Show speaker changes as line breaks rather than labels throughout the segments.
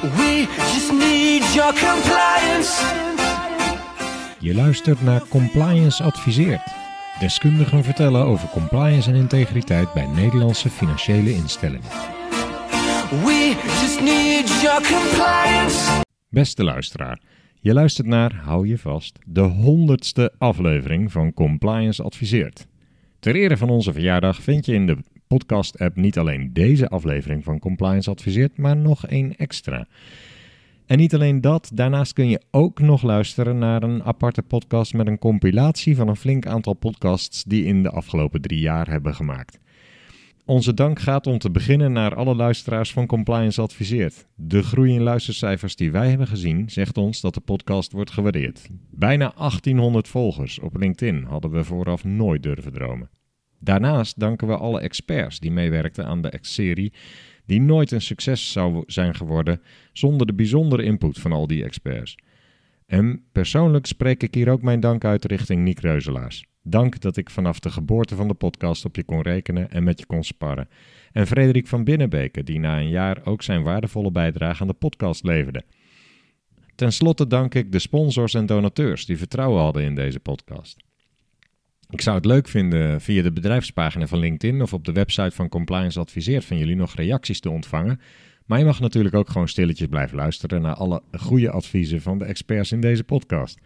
We just need your compliance.
Je luistert naar Compliance Adviseert. Deskundigen vertellen over compliance en integriteit bij Nederlandse financiële instellingen.
We just need your compliance.
Beste luisteraar, je luistert naar, hou je vast, de honderdste aflevering van Compliance Adviseert. Ter ere van onze verjaardag vind je in de podcast-app niet alleen deze aflevering van Compliance Adviseert, maar nog één extra. En niet alleen dat, daarnaast kun je ook nog luisteren naar een aparte podcast met een compilatie van een flink aantal podcasts die in de afgelopen drie jaar hebben gemaakt. Onze dank gaat om te beginnen naar alle luisteraars van Compliance Adviseert. De groei in luistercijfers die wij hebben gezien zegt ons dat de podcast wordt gewaardeerd. Bijna 1800 volgers op LinkedIn hadden we vooraf nooit durven dromen. Daarnaast danken we alle experts die meewerkten aan de serie, die nooit een succes zou zijn geworden zonder de bijzondere input van al die experts. En persoonlijk spreek ik hier ook mijn dank uit richting Nick Reuzelaars. Dank dat ik vanaf de geboorte van de podcast op je kon rekenen en met je kon sparren. En Frederik van Binnenbeke, die na een jaar ook zijn waardevolle bijdrage aan de podcast leverde. Ten slotte dank ik de sponsors en donateurs die vertrouwen hadden in deze podcast. Ik zou het leuk vinden via de bedrijfspagina van LinkedIn of op de website van Compliance Adviseert van jullie nog reacties te ontvangen. Maar je mag natuurlijk ook gewoon stilletjes blijven luisteren naar alle goede adviezen van de experts in deze podcast.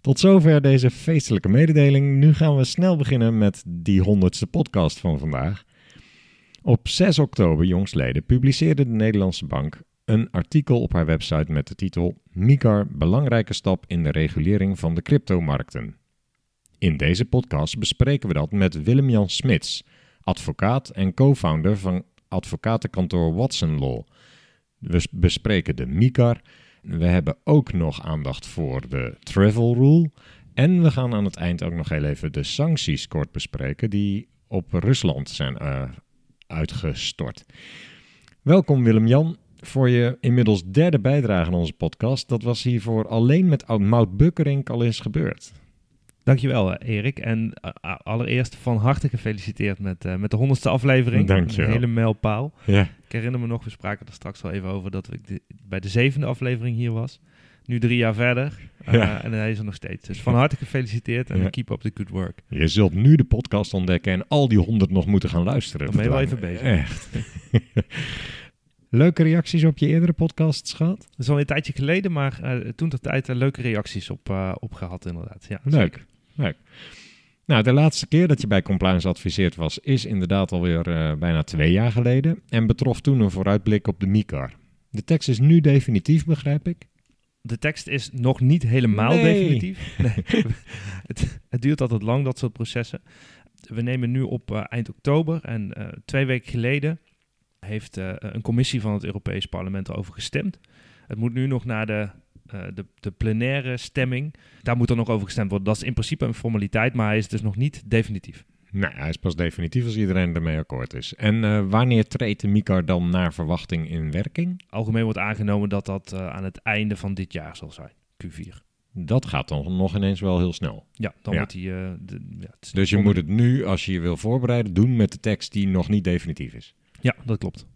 Tot zover deze feestelijke mededeling. Nu gaan we snel beginnen met die honderdste podcast van vandaag. Op 6 oktober, jongsleden, publiceerde de Nederlandse Bank een artikel op haar website met de titel MICAR belangrijke stap in de regulering van de cryptomarkten. In deze podcast bespreken we dat met Willem-Jan Smits, advocaat en co-founder van advocatenkantoor Watson Law. We bespreken de MICAR. We hebben ook nog aandacht voor de travel rule. En we gaan aan het eind ook nog heel even de sancties kort bespreken die op Rusland zijn uh, uitgestort. Welkom Willem-Jan voor je inmiddels derde bijdrage aan onze podcast. Dat was hiervoor alleen met Mout Bukkerink al eens gebeurd.
Dankjewel, Erik. En uh, allereerst van harte gefeliciteerd met, uh, met de honderdste aflevering.
Dank je
Een hele mijlpaal.
Ja.
Ik herinner me nog, we spraken er straks al even over dat ik de, bij de zevende aflevering hier was. Nu drie jaar verder. Uh,
Ja.
En hij is er nog steeds. Dus van harte gefeliciteerd en
Ja.
keep up the good work.
Je zult nu de podcast ontdekken en al die honderd nog moeten gaan luisteren.
Dan ben je wel even bezig.
Echt. Leuke reacties op je eerdere podcasts gehad?
Dat is al een tijdje geleden, maar uh, toen ter tijd uh, leuke reacties op, uh, op gehad inderdaad. Ja,
Leuk.
zeker.
Leuk. Nou, de laatste keer dat je bij Compliance adviseerd was, is inderdaad alweer uh, bijna twee jaar geleden en betrof toen een vooruitblik op de MICAR. De tekst is nu definitief, begrijp ik?
De tekst is nog niet helemaal
Nee.
definitief. Nee. het, het duurt altijd lang, dat soort processen. We nemen nu op uh, eind oktober en uh, twee weken geleden heeft een commissie van het Europees Parlement erover gestemd. Het moet nu nog naar de, uh, de, de plenaire stemming. Daar moet er nog over gestemd worden. Dat is in principe een formaliteit, maar hij is dus nog niet definitief.
Nou, hij is pas definitief als iedereen ermee akkoord is. En uh, wanneer treedt de MICAR dan naar verwachting in werking?
Algemeen wordt aangenomen dat dat uh, aan het einde van dit jaar zal zijn, Q4.
Dat gaat dan nog ineens wel heel snel.
Ja, dan
Ja.
wordt hij... Uh, ja,
Dus je moet het nu, als je je wil voorbereiden, doen met de tekst die nog niet definitief is.
Ja, dat klopt.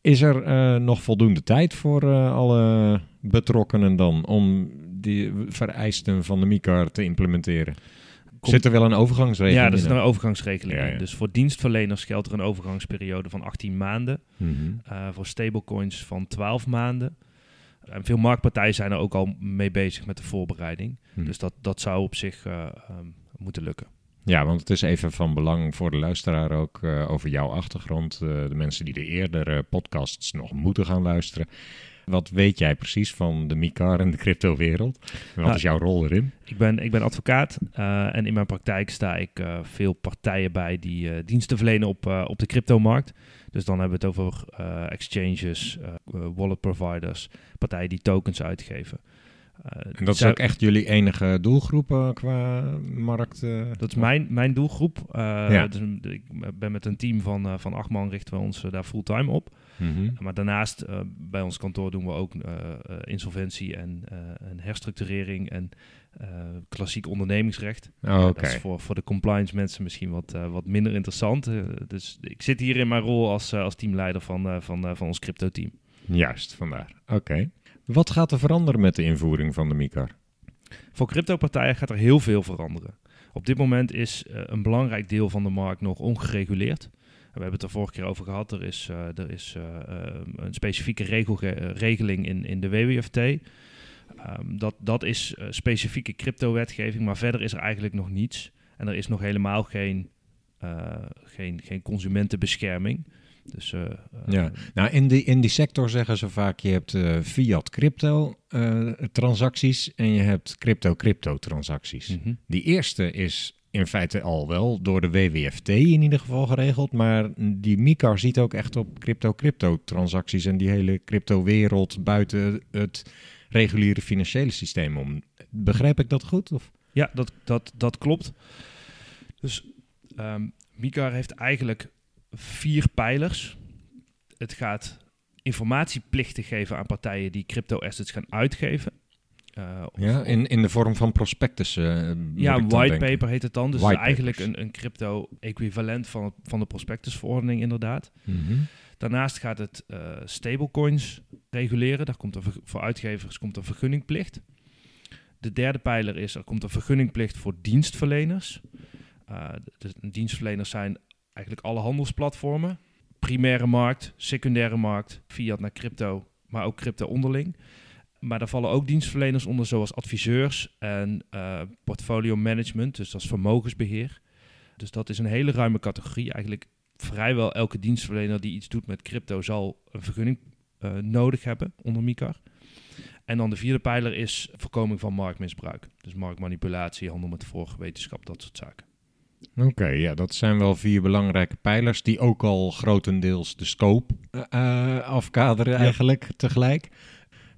Is er eh, nog voldoende tijd voor eh, alle betrokkenen dan om die vereisten van de MICAR te implementeren?
Komt-
Zit er wel een overgangsregeling
Ja, dat is
in?
een overgangsregeling.
Ja, ja.
Dus voor dienstverleners geldt er een overgangsperiode van 18 maanden.
Mhm.
eh, voor stablecoins van 12 maanden. En veel marktpartijen zijn er ook al mee bezig met de voorbereiding.
Hm.
Dus dat, dat zou op zich eh, ehm, moeten lukken.
Ja, want het is even van belang voor de luisteraar ook eh, over jouw achtergrond. eh, de mensen die de eerdere podcasts nog moeten gaan luisteren. Wat weet jij precies van de MICAR en de cryptowereld? En Wat
Nou,
is jouw rol erin?
Ik ben, ik ben advocaat eh, en in mijn praktijk sta ik eh, veel partijen bij die eh, diensten verlenen op, op de cryptomarkt. Dus dan hebben we het over exchanges, wallet providers, partijen die tokens uitgeven.
En dat is ook echt jullie enige doelgroep qua markt?
Dat is mijn, mijn doelgroep.
Ja.
dus ik ben met een team van, van acht man richten we ons daar fulltime op.
Mhm.
Maar daarnaast, eh, bij ons kantoor doen we ook eh, eh, insolventie en, eh, en herstructurering en eh, klassiek ondernemingsrecht.
Oh.
Dat is voor, voor de compliance mensen misschien wat, eh, wat minder interessant. Eh, dus ik zit hier in mijn rol als, eh, als teamleider van, eh, van, eh, van ons crypto team.
Juist, vandaar. Oké. Wat gaat er veranderen met de invoering van de MICAR?
Voor cryptopartijen gaat er heel veel veranderen. Op dit moment is eh, een belangrijk deel van de markt nog ongereguleerd. We hebben het er vorige keer over gehad. Er is, eh, er is eh, eh, een specifieke eh, regeling in, in de WWFT. Ehm, dat, dat is specifieke crypto-wetgeving, maar verder is er eigenlijk nog niets. En er is nog helemaal geen, geen, geen consumentenbescherming. Dus,
Ja, nou in die, in die sector zeggen ze vaak, je hebt fiat crypto eh, transacties en je hebt crypto crypto transacties.
mhm.
Die eerste is in feite al wel door de WWFT in ieder geval geregeld, maar die MICAR ziet ook echt op crypto crypto transacties en die hele crypto wereld buiten het reguliere financiële systeem om. Begrijp ik dat goed? Of?
Ja, dat, dat, dat klopt. Dus ehm MiCAR heeft eigenlijk vier pijlers. Het gaat informatieplichten geven aan partijen die crypto-assets gaan uitgeven. Eh, of-
Ja, in, in de vorm van prospectussen. moet
ja,
ik
een
dan
white
denken.
paper heet het dan. Dus
White
eigenlijk
papers.
een, een crypto-equivalent van, van de prospectusverordening inderdaad.
Mhm.
Daarnaast gaat het eh, stablecoins reguleren. Daar komt een verg- voor uitgevers komt een vergunningplicht. De derde pijler is, er komt een vergunningplicht voor dienstverleners. De dienstverleners zijn eigenlijk alle handelsplatformen. Primaire markt, secundaire markt, fiat naar crypto, maar ook crypto onderling. Maar daar vallen ook dienstverleners onder, zoals adviseurs en eh, portfolio management, dus dat is vermogensbeheer. Dus dat is een hele ruime categorie. Eigenlijk vrijwel elke dienstverlener die iets doet met crypto zal een vergunning eh, nodig hebben onder MICAR. En dan de vierde pijler is voorkoming van marktmisbruik. Dus marktmanipulatie, handel met voorwetenschap, dat soort zaken.
Oké, ja, dat zijn wel vier belangrijke pijlers die ook al grotendeels de scope eh, afkaderen
Ja.
eigenlijk tegelijk.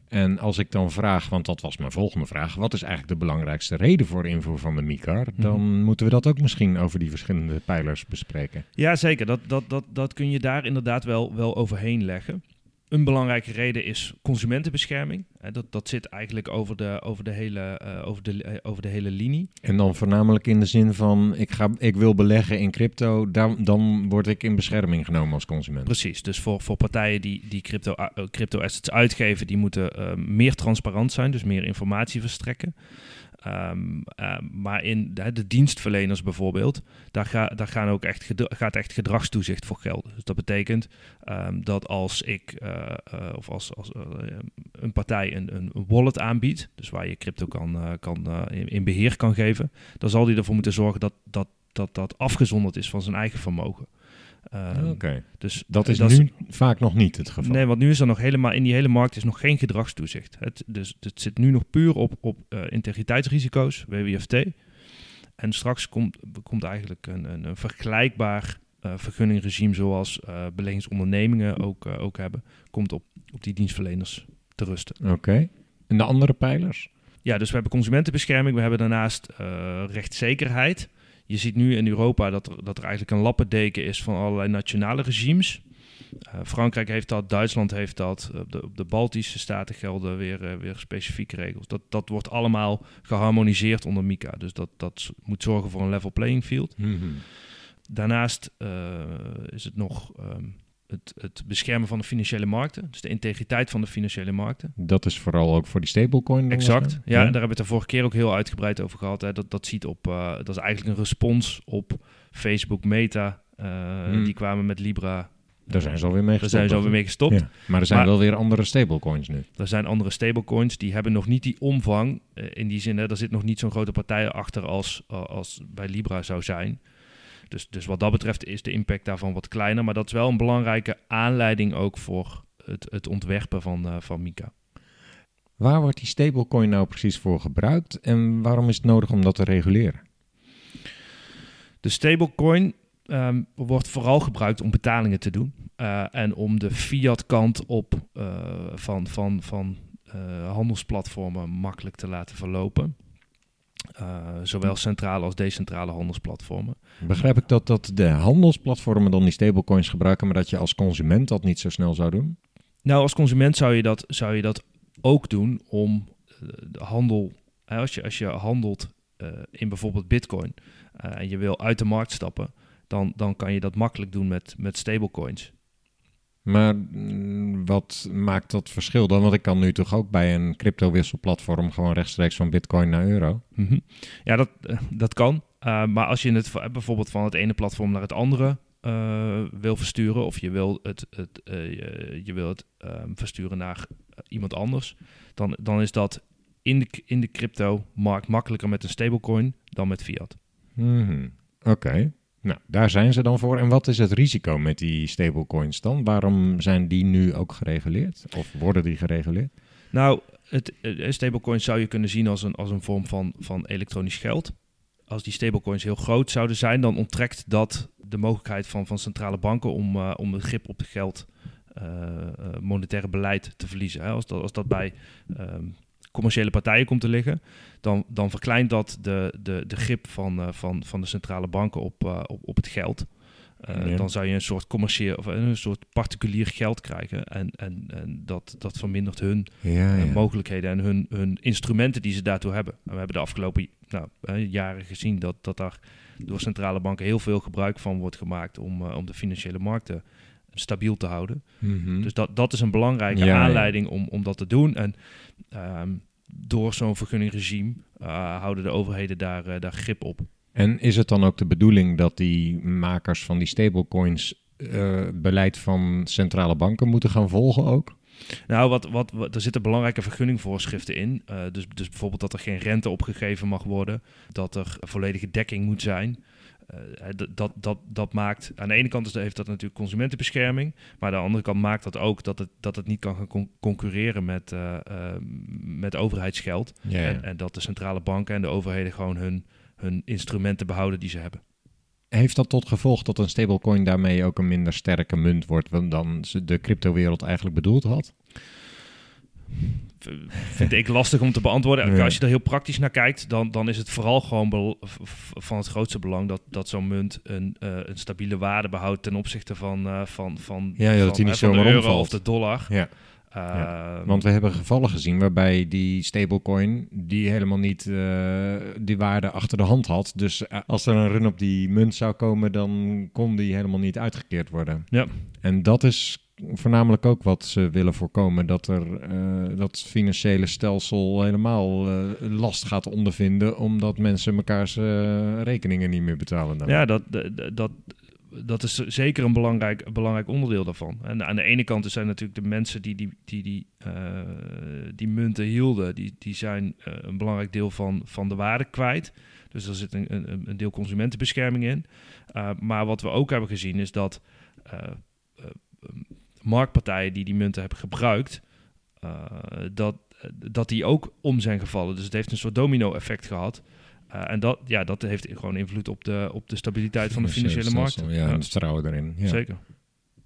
En als ik dan vraag, want dat was mijn volgende vraag, wat is eigenlijk de belangrijkste reden voor invoer van de MICAR? Dan moeten we dat ook misschien over die verschillende pijlers bespreken.
Ja, zeker. Dat, dat, dat, dat kun je daar inderdaad wel, wel overheen leggen. Een belangrijke reden is consumentenbescherming. Eh, dat, dat zit eigenlijk over de, over, de hele, eh, over, de, eh, over de hele linie.
En dan voornamelijk in de zin van, ik, ga, ik wil beleggen in crypto, dan, dan word ik in bescherming genomen als consument.
Precies. Dus voor, voor partijen die, die crypto, crypto assets uitgeven, die moeten meer transparant zijn, dus meer informatie verstrekken. Ehm, eh, maar in de, de dienstverleners bijvoorbeeld, daar, ga, daar gaan ook echt gaat echt gedragstoezicht voor gelden. Dus dat betekent ehm, dat als ik eh, eh, of als, als eh, een partij een, een wallet aanbiedt, dus waar je crypto kan, kan, in, in beheer kan geven, dan zal die ervoor moeten zorgen dat dat, dat, dat afgezonderd is van zijn eigen vermogen. Ehm, dus
dat is
dat
nu vaak nog niet het geval.
Nee, want nu is er nog helemaal in die hele markt is nog geen gedragstoezicht. Het, dus het zit nu nog puur op, op eh, integriteitsrisico's, WWFT. En straks komt, komt eigenlijk een, een, een vergelijkbaar eh, vergunningregime zoals eh beleggingsondernemingen ook, eh, ook hebben, komt op, op die dienstverleners te rusten.
Oké, en de andere pijlers?
Ja, dus we hebben consumentenbescherming, we hebben daarnaast eh, rechtszekerheid. Je ziet nu in Europa dat er, dat er eigenlijk een lappendeken is van allerlei nationale regimes. Eh, Frankrijk heeft dat, Duitsland heeft dat, op de, op de Baltische staten gelden weer, eh, weer specifieke regels. Dat, dat wordt allemaal geharmoniseerd onder MICA, dus dat, dat moet zorgen voor een level playing field. Daarnaast eh, is het nog ehm, het, het beschermen van de financiële markten, dus de integriteit van de financiële markten.
Dat is vooral ook voor die stablecoin.
Exact. Ja, en daar hebben we het de vorige keer ook heel uitgebreid over gehad. Hè. Dat, dat, ziet op, eh, dat is eigenlijk een respons op Facebook Meta. eh,
Hmm.
Die kwamen met Libra.
Daar zijn ze alweer mee
Daar
gestopt.
zijn ze alweer mee gestopt.
Ja, maar er zijn
Maar-
wel weer andere stablecoins nu.
Er zijn andere stablecoins die hebben nog niet die omvang. eh, in die zin, hè, er zit nog niet zo'n grote partij achter als, als bij Libra zou zijn. Dus, dus wat dat betreft is de impact daarvan wat kleiner. Maar dat is wel een belangrijke aanleiding ook voor het, het ontwerpen van, eh, van Mika.
Waar wordt die stablecoin nou precies voor gebruikt en waarom is het nodig om dat te reguleren?
De stablecoin ehm, wordt vooral gebruikt om betalingen te doen. eh, en om de fiat kant op eh, van, van, van handelsplatformen makkelijk te laten verlopen. Eh, zowel centrale als decentrale handelsplatformen.
Begrijp ik dat, dat de handelsplatformen dan die stablecoins gebruiken, maar dat je als consument dat niet zo snel zou doen?
Nou, als consument zou je dat, zou je dat ook doen om eh, de handel, als, je, als je handelt eh, in bijvoorbeeld bitcoin en je wil uit de markt stappen, dan, dan kan je dat makkelijk doen met, met stablecoins.
Maar mm, wat maakt dat verschil dan? Want ik kan nu toch ook bij een crypto-wisselplatform gewoon rechtstreeks van bitcoin naar euro?
Mhm. Ja, dat, eh, dat kan. Uh, maar als je het bijvoorbeeld van het ene platform naar het andere uh, wil versturen, of je wil het, het, uh, je, je wil het um, versturen naar iemand anders, dan, dan is dat in de, in de crypto-markt makkelijker met een stablecoin dan met fiat.
Mm Oké. Okay. Nou, daar zijn ze dan voor. En wat is het risico met die stablecoins dan? Waarom zijn die nu ook gereguleerd? Of worden die gereguleerd?
Nou, het, het stablecoins zou je kunnen zien als een, als een vorm van, van elektronisch geld. Als die stablecoins heel groot zouden zijn, dan onttrekt dat de mogelijkheid van, van centrale banken om, uh, om het grip op het geld, uh, monetaire beleid te verliezen. Hè? Als, dat, als dat bij um, commerciële partijen komt te liggen, dan, dan verkleint dat de, de, de grip van, uh, van, van de centrale banken op, uh, op, op het geld. Uh, ja. Dan zou je een soort commercieel of een soort particulier geld krijgen. En, en, en dat, dat vermindert hun
ja, ja.
mogelijkheden en hun, hun instrumenten die ze daartoe hebben. En we hebben de afgelopen nou, jaren gezien dat, dat daar door centrale banken heel veel gebruik van wordt gemaakt om, om de financiële markten stabiel te houden.
Mm -hmm.
Dus dat, dat is een belangrijke aanleiding. Om, om dat te doen. En um, door zo'n vergunningregime uh, houden de overheden daar, uh, daar grip op.
En is het dan ook de bedoeling dat die makers van die stablecoins uh, beleid van centrale banken moeten gaan volgen ook?
Nou, wat, wat, wat, er zitten belangrijke vergunningvoorschriften in. Uh, dus, dus bijvoorbeeld dat er geen rente opgegeven mag worden, dat er volledige dekking moet zijn. Uh, dat, dat, dat maakt, aan de ene kant heeft dat natuurlijk consumentenbescherming, maar aan de andere kant maakt dat ook dat het, dat het niet kan gaan con concurreren met, uh, uh, met overheidsgeld.
Ja, ja.
En, en, dat de centrale banken en de overheden gewoon hun, hun instrumenten behouden die ze hebben.
Heeft dat tot gevolg dat een stablecoin daarmee ook een minder sterke munt wordt dan de cryptowereld eigenlijk bedoeld had?
vind ik lastig om te beantwoorden. Ja. Als je er heel praktisch naar kijkt, dan, dan is het vooral gewoon van het grootste belang dat, dat zo'n munt een, uh, een stabiele waarde behoudt ten opzichte van, uh, van, van,
ja, ja,
van,
dat die niet
uh, van de euro
omvalt.
of de dollar.
Ja.
Uh,
ja. Want we hebben gevallen gezien waarbij die stablecoin die helemaal niet die waarde achter de hand had. Dus als er een run op die munt zou komen, dan kon die helemaal niet uitgekeerd worden.
Ja.
En dat is voornamelijk ook wat ze willen voorkomen. Dat er uh, dat financiële stelsel helemaal uh, last gaat ondervinden. Omdat mensen mekaars uh, rekeningen niet meer betalen. Dan.
Ja, dat, dat, dat is zeker een belangrijk, belangrijk onderdeel daarvan. En aan de ene kant zijn natuurlijk de mensen die die, die, die, die munten hielden. Die, die zijn een belangrijk deel van, van de waarde kwijt. Dus er zit een, een, een deel consumentenbescherming in. maar wat we ook hebben gezien is dat marktpartijen die die munten hebben gebruikt, uh, dat, dat die ook om zijn gevallen. Dus het heeft een soort domino-effect gehad. Uh, en dat, ja, dat heeft gewoon invloed op de, op de stabiliteit van de financiële markt.
Ja, ja, en het vertrouwen erin. Ja.
Zeker.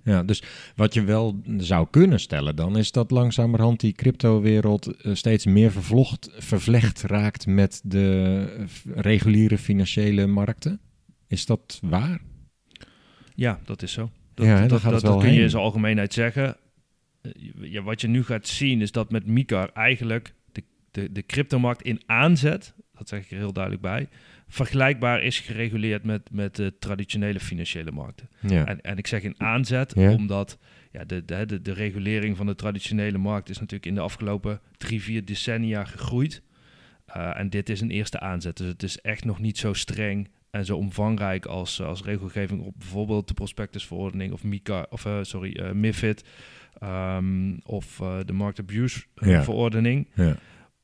Ja, dus wat je wel zou kunnen stellen dan, is dat langzamerhand die cryptowereld uh, steeds meer vervlocht, vervlecht raakt met de reguliere financiële markten. Is dat waar?
Ja, dat is zo. Dat,
ja,
dat, dat,
het wel
dat kun je in zijn algemeenheid zeggen. Uh, ja, wat je nu gaat zien is dat met MiCA eigenlijk de, de, de cryptomarkt in aanzet, dat zeg ik er heel duidelijk bij, vergelijkbaar is gereguleerd met, met de traditionele financiële markten.
Ja.
En, en ik zeg in aanzet,
Ja.
omdat ja, de, de, de, de regulering van de traditionele markt is natuurlijk in de afgelopen drie, vier decennia gegroeid. Uh, en dit is een eerste aanzet. Dus het is echt nog niet zo streng en zo omvangrijk als, als regelgeving op bijvoorbeeld de prospectusverordening of MiCA, of uh, sorry, uh, MIFID um, of uh, de markt abuse
Ja.
verordening.
Ja.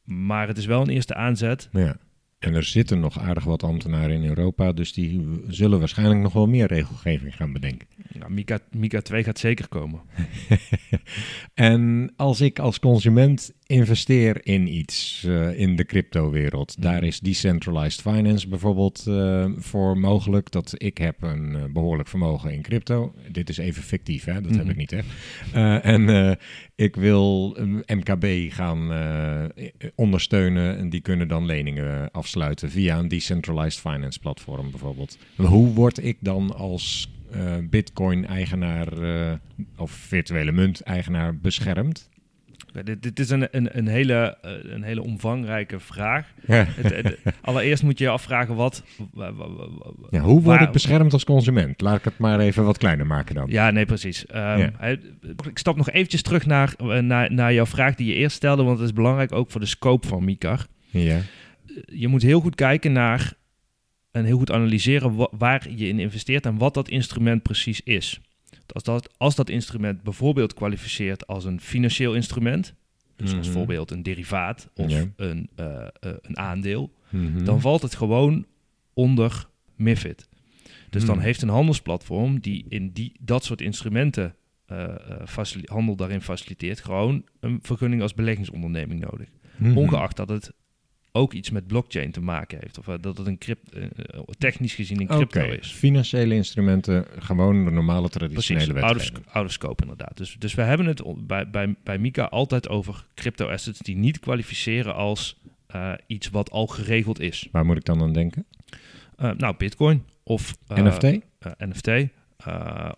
Maar het is wel een eerste aanzet.
Ja. En er zitten nog aardig wat ambtenaren in Europa, dus die zullen waarschijnlijk nog wel meer regelgeving gaan bedenken.
Nou, MiCA, MiCA 2 gaat zeker komen.
en als ik als consument investeer in iets uh, in de cryptowereld, daar is decentralized finance bijvoorbeeld uh, voor mogelijk. Dat ik heb een uh, behoorlijk vermogen in crypto. Dit is even fictief, hè? dat mm -hmm. heb ik niet echt. en ik wil MKB gaan ondersteunen en die kunnen dan leningen afsluiten via een decentralized finance platform bijvoorbeeld. Hoe word ik dan als Bitcoin-eigenaar of virtuele munt-eigenaar beschermd?
Dit, dit is een, een, een, hele, eh, een hele omvangrijke vraag.
Ja.
Het, het- allereerst moet je je afvragen wat... wa- wa- wa- wa-
Ja, hoe word ik beschermd als consument? Laat ik het maar even wat kleiner maken dan.
Ja, nee, precies. Ehm,
Ja.
ik stap nog eventjes terug naar, eh, naar, naar jouw vraag die je eerst stelde, want het is belangrijk ook voor de scope van MICAR.
Ja.
Je moet heel goed kijken naar en heel goed analyseren wa- waar je in investeert en wat dat instrument precies is. Als dat, als dat instrument bijvoorbeeld kwalificeert als een financieel instrument, dus als
Mhm.
bijvoorbeeld een derivaat of
Ja.
een, eh, eh, een aandeel,
Mhm.
dan valt het gewoon onder MIFID. Dus dan
Hmm.
heeft een handelsplatform die in die, dat soort instrumenten eh, handel daarin faciliteert, gewoon een vergunning als beleggingsonderneming nodig.
Mhm.
Ongeacht dat het ook iets met blockchain te maken heeft. Of eh, dat het een crypt, eh, eh, technisch gezien een crypto is.
financiële instrumenten, gewoon de normale
Precies,
traditionele
sc- out of scope inderdaad. Dus, dus we hebben het bij, bij, bij Mika altijd over crypto assets die niet kwalificeren als iets wat al geregeld is.
Waar moet ik dan aan denken?
Eh, nou, bitcoin of eh,
NFT?
NFT.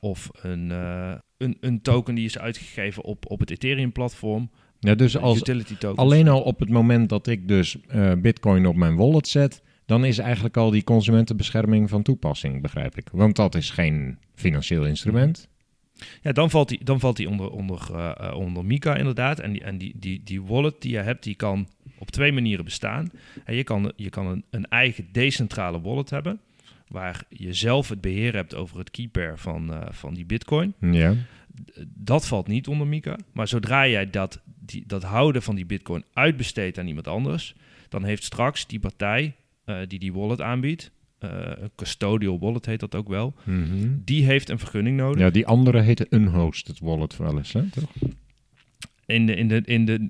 of een, een, een token die is uitgegeven op, op het Ethereum-platform.
Ja, dus als, alleen al op het moment dat ik dus eh, bitcoin op mijn wallet zet, dan is eigenlijk al die consumentenbescherming van toepassing, begrijp ik. Want dat is geen financieel instrument.
Ja, dan valt die, dan valt die onder, onder, eh, eh, onder Mika inderdaad. En, die, en die, die, die wallet die je hebt, die kan op twee manieren bestaan. En je kan, je kan een, een eigen decentrale wallet hebben, waar je zelf het beheer hebt over het keypair van, van die bitcoin.
Ja.
Dat valt niet onder Mika. Maar zodra jij dat, die, dat houden van die bitcoin uitbesteedt aan iemand anders, dan heeft straks die partij eh, die die wallet aanbiedt, eh, een custodial wallet heet dat ook wel,
Mhm.
die heeft een vergunning nodig.
Ja, die andere heette unhosted wallet wel eens, hè, toch?
In de, in de, in de,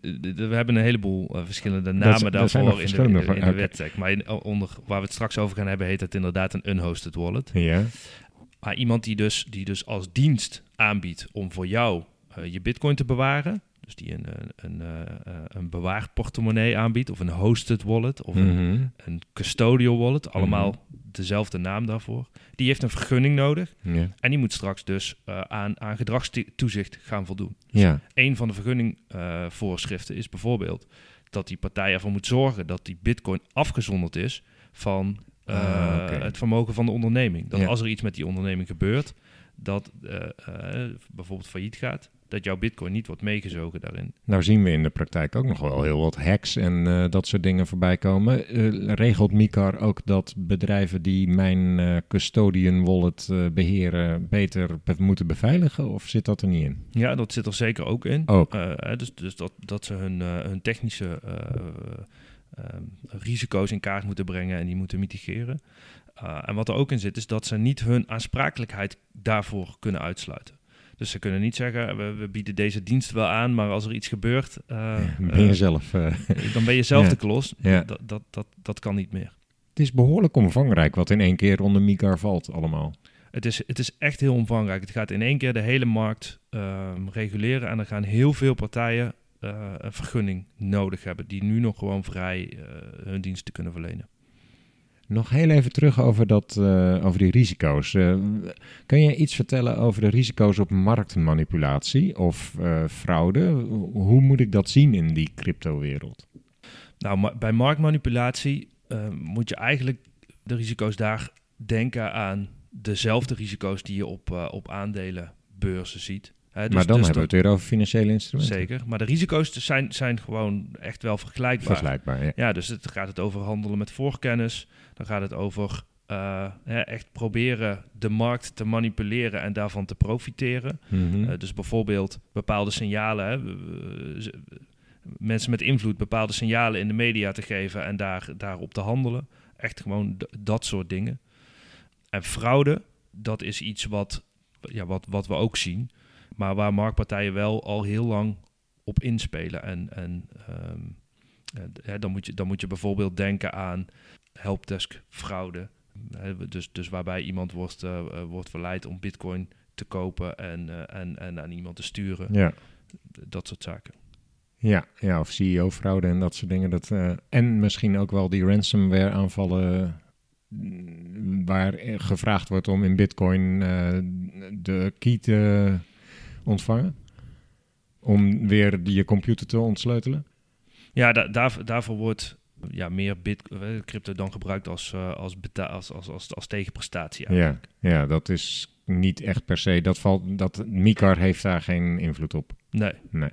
we hebben een heleboel eh, verschillende namen daarvoor in de, in de, de. Maar in- onder, waar we het straks over gaan hebben, heet het inderdaad een unhosted wallet.
Ja.
Iemand die dus, die dus als dienst aanbiedt om voor jou eh, je bitcoin te bewaren, dus die een, een, een, eh, eh, een bewaarportemonnee aanbiedt, of een hosted wallet, of een,
Mhm.
een custodial wallet, allemaal dezelfde naam daarvoor, die heeft een vergunning nodig en die moet straks dus aan, aan gedragstoezicht gaan voldoen.
Ja.
Een van de vergunningvoorschriften is bijvoorbeeld dat die partij ervoor moet zorgen dat die bitcoin afgezonderd is van eh,
Ah, oké.
het vermogen van de onderneming. Dat
Ja.
als er iets met die onderneming gebeurt, dat eh, eh, bijvoorbeeld failliet gaat, dat jouw bitcoin niet wordt meegezogen daarin.
Nou zien we in de praktijk ook nog wel heel wat hacks en eh, dat soort dingen voorbij komen. Eh, regelt Micar ook dat bedrijven die mijn eh, custodian wallet eh, beheren beter be- moeten beveiligen of zit dat er niet in?
Ja, dat zit er zeker ook in.
Ook.
Eh, dus dus dat, dat ze hun, eh, hun technische eh, ehm, risico's in kaart moeten brengen en die moeten mitigeren. Eh, en wat er ook in zit, is dat ze niet hun aansprakelijkheid daarvoor kunnen uitsluiten. Dus ze kunnen niet zeggen, we, we bieden deze dienst wel aan, maar als er iets gebeurt, eh,
ben je
eh,
zelf... eh,
dan ben je zelf
Ja.
de klos.
Ja.
Dat, dat, dat, dat kan niet meer.
het is behoorlijk omvangrijk wat in één keer onder Micar valt allemaal.
Het is, het is echt heel omvangrijk. Het gaat in één keer de hele markt ehm, reguleren. En er gaan heel veel partijen eh, een vergunning nodig hebben. Die nu nog gewoon vrij eh, hun diensten kunnen verlenen.
Nog heel even terug over, dat, eh, over die risico's. Kun je iets vertellen over de risico's op marktmanipulatie of fraude? Hoe moet ik dat zien in die cryptowereld?
Nou, ma- bij marktmanipulatie moet je eigenlijk de risico's daar denken aan dezelfde risico's die je op, op aandelenbeurzen ziet. Hè, dus-
maar dan
dus
hebben we het weer over financiële instrumenten.
Zeker. Maar de risico's zijn, zijn gewoon echt wel vergelijkbaar.
Vergelijkbaar, ja.
Ja, dus het gaat het over handelen met voorkennis. Dan gaat het over eh, hè, echt proberen de markt te manipuleren en daarvan te profiteren.
Mhm.
Eh, dus bijvoorbeeld bepaalde signalen, hè, mensen met invloed bepaalde signalen in de media te geven en daar, daarop te handelen. Echt gewoon dat soort dingen. En fraude, dat is iets wat, ja, wat, wat we ook zien, maar waar marktpartijen wel al heel lang op inspelen. En, en ehm, eh, hè, dan, moet je, dan moet je bijvoorbeeld denken aan helpdesk fraude. Hè, dus, dus waarbij iemand wordt, eh, eh, wordt verleid om bitcoin te kopen en, en, en aan iemand te sturen.
ja.
Dat soort zaken.
Ja, ja, of CEO-fraude en dat soort dingen. Dat, en misschien ook wel die ransomware-aanvallen mm, waar gevraagd wordt om in bitcoin de key te ontvangen. om weer die- je computer te ontsleutelen?
Ja, da- daar, daarvoor wordt ja, meer bit, eh, crypto dan gebruikt als, eh, als, als, als, als, als tegenprestatie.
Ja, ja, dat is niet echt per se. Dat valt, dat, Mikar heeft daar geen invloed op.
Nee.
Nee.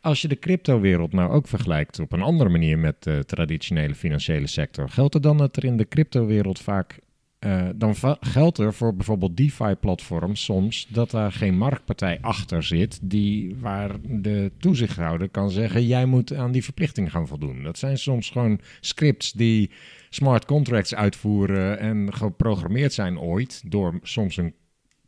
Als je de cryptowereld nou ook vergelijkt op een andere manier met de traditionele financiële sector, geldt het dan dat er in de cryptowereld vaak. Eh, dan geldt er voor bijvoorbeeld DeFi-platforms soms dat daar geen marktpartij achter zit die waar de toezichthouder kan zeggen: jij moet aan die verplichting gaan voldoen. Dat zijn soms gewoon scripts die smart contracts uitvoeren en geprogrammeerd zijn ooit door soms een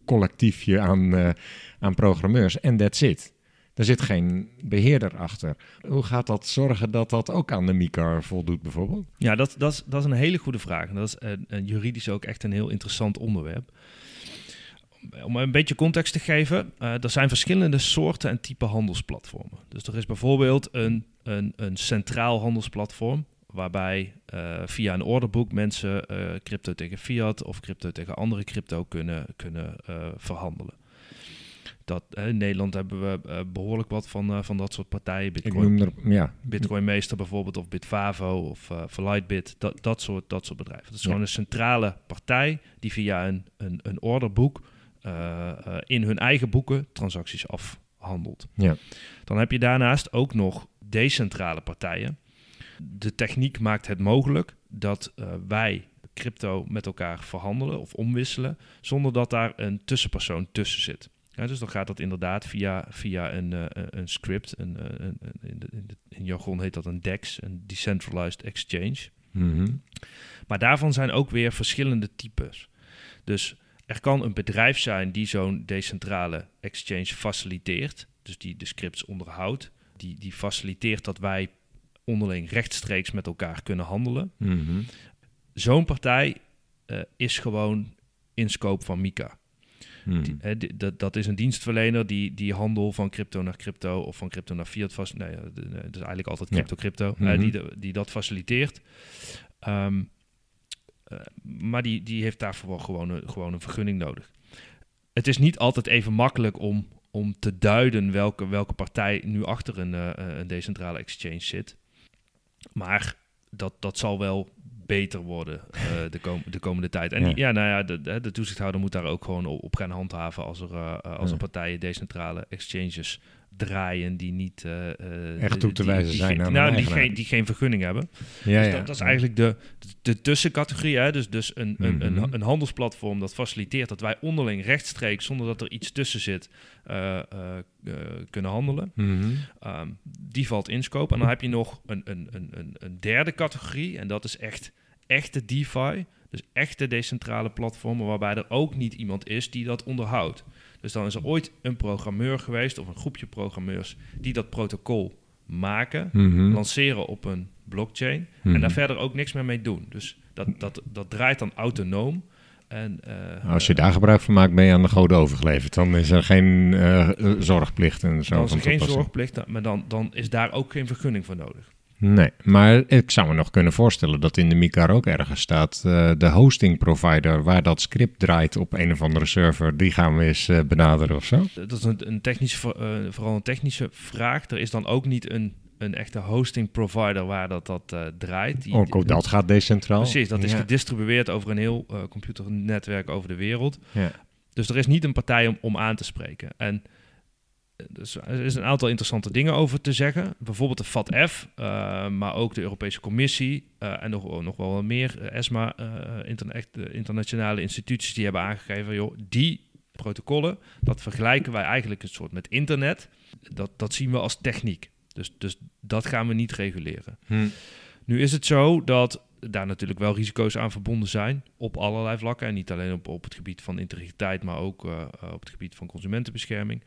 collectiefje aan, eh, aan programmeurs. En that's it. Er zit geen beheerder achter. Hoe gaat dat zorgen dat dat ook aan de MICAR voldoet bijvoorbeeld?
Ja, dat, dat, is, dat is een hele goede vraag. En dat is eh, eh, juridisch ook echt een heel interessant onderwerp. Om een beetje context te geven, eh, er zijn verschillende soorten en type handelsplatformen. Dus er is bijvoorbeeld een, een, een centraal handelsplatform, waarbij via een orderboek mensen crypto tegen fiat of crypto tegen andere crypto kunnen, kunnen verhandelen. Dat, eh, in Nederland hebben we eh, behoorlijk wat van, eh, van dat soort partijen.
Ik
Bitcoin,
noem er, ja,
Bitcoinmeester bijvoorbeeld, of Bitfavo, of eh Verlightbit, dat, dat, soort, dat soort bedrijven. Dat is
Ja.
gewoon een centrale partij die via een, een, een orderboek in hun eigen boeken transacties afhandelt.
Ja.
Dan heb je daarnaast ook nog decentrale partijen. De techniek maakt het mogelijk dat wij crypto met elkaar verhandelen of omwisselen, zonder dat daar een tussenpersoon tussen zit. Ja, dus dan gaat dat inderdaad via, via een, eh, een- een script. Een, eh, een, in, de, in, de, in jargon heet dat een DEX, een Decentralized Exchange.
Mhm.
Maar daarvan zijn ook weer verschillende types. Dus er kan een bedrijf zijn die zo'n decentrale exchange faciliteert. Dus die de scripts onderhoudt. Die, die faciliteert dat wij onderling rechtstreeks met elkaar kunnen handelen.
Mhm.
Zo'n partij eh, is gewoon in scope van Mika. Die- di- dat, dat is een dienstverlener die, die handel van crypto naar crypto of van crypto naar fiat vast. Nee, eh, het is eigenlijk altijd crypto-crypto.
Mhm.
die, die dat faciliteert. Ehm, eh, maar die, die heeft daarvoor wel gewoon een, gewoon een vergunning nodig. Het is niet altijd even makkelijk om, om te duiden welke, welke partij nu achter een, eh, een decentrale exchange zit. Maar dat, dat zal wel beter worden eh, de, kom- de komende tijd. En
Ja.
nou ja, de, de, de toezichthouder moet daar ook gewoon op, gaan handhaven als er, eh, eh, als er partijen decentrale exchanges draaien die niet... eh, eh,
Echt toe te
die-
wijzen
die
zijn aan de
nou, die geen, die geen vergunning hebben.
Ja,
Dus
ja.
dat, dat is eigenlijk de, de tussencategorie. Hè? Dus, dus een, een,
Mhm.
een, een handelsplatform dat faciliteert dat wij onderling rechtstreeks, zonder dat er iets tussen zit, eh, kunnen handelen.
Mhm.
Ehm, die valt in scope. En dan heb je nog een, een, een, een, een derde categorie. En dat is echt echte DeFi. Dus echte decentrale platformen waarbij er ook niet iemand is die dat onderhoudt. Dus dan is er ooit een programmeur geweest of een groepje programmeurs die dat protocol maken,
Mhm.
lanceren op een blockchain
Mhm.
en daar verder ook niks meer mee doen. Dus dat, dat, dat draait dan autonoom. En, eh,
Als je daar gebruik van maakt, ben je aan de goden overgeleverd. Dan is er geen eh, zorgplicht en zo.
dan is er geen zorgplicht, maar dan, dan is daar ook geen vergunning voor nodig.
Nee, maar ik zou me nog kunnen voorstellen dat in de MICAR ook ergens staat... eh, de hosting provider waar dat script draait op een of andere server... die gaan we eens eh, benaderen of zo.
Dat is een, een technische, eh, vooral een technische vraag. Er is dan ook niet een, een echte hosting provider waar dat, dat draait. Die-
Ook, ook dat gaat decentraal.
Precies, dat is
Ja.
gedistribueerd over een heel computernetwerk over de wereld.
Ja.
Dus er is niet een partij om, om aan te spreken. En dus er is een aantal interessante dingen over te zeggen. Bijvoorbeeld de FATF, eh, maar ook de Europese Commissie eh, en nog, nog wel wat meer. eh, ESMA, interna- internationale instituties die hebben aangegeven... Joh, die protocollen, dat vergelijken wij eigenlijk een soort met internet. Dat, dat zien we als techniek. Dus, dus dat gaan we niet reguleren.
Hm.
Nu is het zo dat daar natuurlijk wel risico's aan verbonden zijn op allerlei vlakken. En niet alleen op, op het gebied van integriteit, maar ook op het gebied van consumentenbescherming.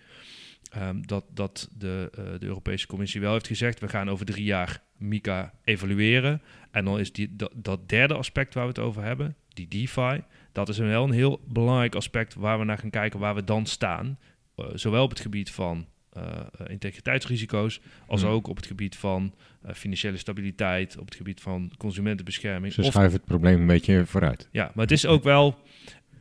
Ehm, dat dat de, eh, de Europese Commissie wel heeft gezegd, we gaan over drie jaar MICA evalueren. En dan is die, dat, dat derde aspect waar we het over hebben, die DeFi, dat is wel een heel belangrijk aspect waar we naar gaan kijken waar we dan staan. Eh, zowel op het gebied van eh, integriteitsrisico's, als
Hmm.
ook op het gebied van financiële stabiliteit, op het gebied van consumentenbescherming.
Ze
Of-
schuiven het probleem een beetje vooruit.
ja, maar het is ook wel,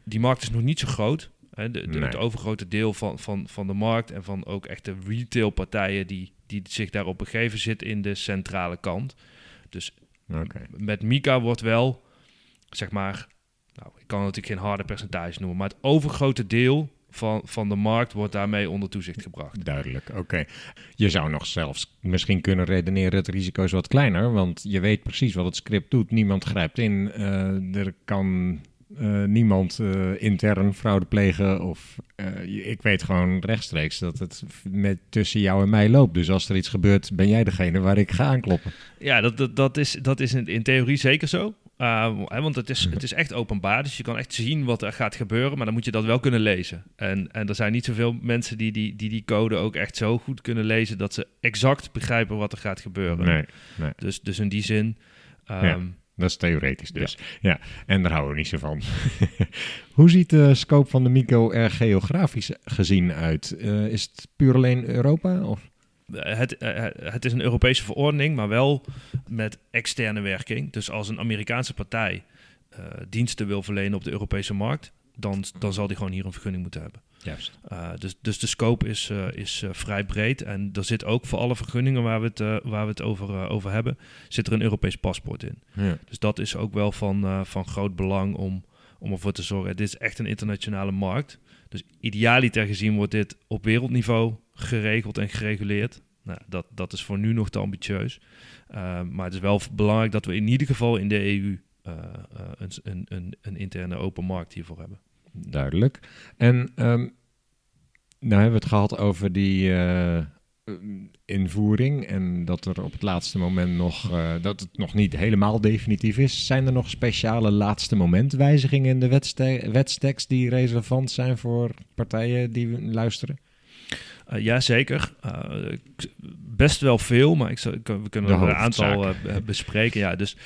die markt is nog niet zo groot. Hè, de, de-
Nee.
Het overgrote deel van, van, van de markt en van ook echt de retailpartijen die, die zich daarop begeven, zit in de centrale kant. Dus met Mika wordt wel, zeg maar, nou, ik kan natuurlijk geen harde percentage noemen, maar het overgrote deel van, van de markt wordt daarmee onder toezicht gebracht.
Duidelijk, oké. Je zou nog zelfs misschien kunnen redeneren het risico is wat kleiner, want je weet precies wat het script doet. Niemand grijpt in, eh, er kan eh, niemand eh, intern fraude plegen of eh, ik weet gewoon rechtstreeks dat het met tussen jou en mij loopt. Dus als er iets gebeurt, ben jij degene waar ik ga aankloppen.
Ja, dat, dat, dat is, dat is in, in theorie zeker zo. Uh, hè, want het is, het is echt openbaar, dus je kan echt zien wat er gaat gebeuren, maar dan moet je dat wel kunnen lezen. En, en er zijn niet zoveel mensen die die, die die code ook echt zo goed kunnen lezen dat ze exact begrijpen wat er gaat gebeuren.
Nee, nee.
Dus, dus in die zin.
Ja. Dat is theoretisch dus. Ja, en daar houden we niet zo van. Hoe ziet de scope van de Mico er geografisch gezien uit? Eh, is het puur alleen Europa? Of?
Het, eh, het is een Europese verordening, maar wel met externe werking. Dus als een Amerikaanse partij eh, diensten wil verlenen op de Europese markt, dan, dan zal die gewoon hier een vergunning moeten hebben.
Juist.
Uh, dus, dus de scope is, uh, is uh, vrij breed. En er zit ook voor alle vergunningen waar we het, waar we het over, over hebben, zit er een Europees paspoort in.
Ja.
Dus dat is ook wel van, van groot belang om, om ervoor te zorgen. Dit is echt een internationale markt. Dus idealiter gezien wordt dit op wereldniveau geregeld en gereguleerd. Nou, dat, dat is voor nu nog te ambitieus. maar het is wel belangrijk dat we in ieder geval in de EU een, een, een, een interne open markt hiervoor hebben.
Duidelijk. En um, nou hebben we het gehad over die uh, invoering en dat er op het laatste moment nog, uh, dat het nog niet helemaal definitief is. Zijn er nog speciale laatste moment wijzigingen in de wetste wetstekst die relevant zijn voor partijen die luisteren?
Uh, ja, zeker. Uh, best wel veel, maar ik zou, we kunnen er een aantal uh, bespreken. Ja, dus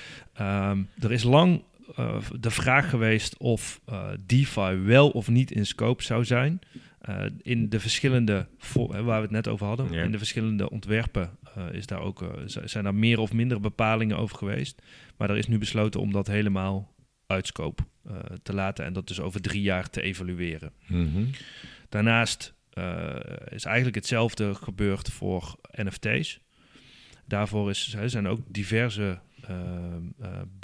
um, er is lang uh, de vraag geweest of uh, DeFi wel of niet in scope zou zijn. Uh, in de verschillende, waar we het net over hadden, in de verschillende ontwerpen is daar ook, zijn daar meer of minder bepalingen over geweest. Maar er is nu besloten om dat helemaal uit scope te laten en dat dus over drie jaar te evalueren.
Mm -hmm.
Daarnaast is eigenlijk hetzelfde gebeurd voor NFT's. Daarvoor is, zijn ook diverse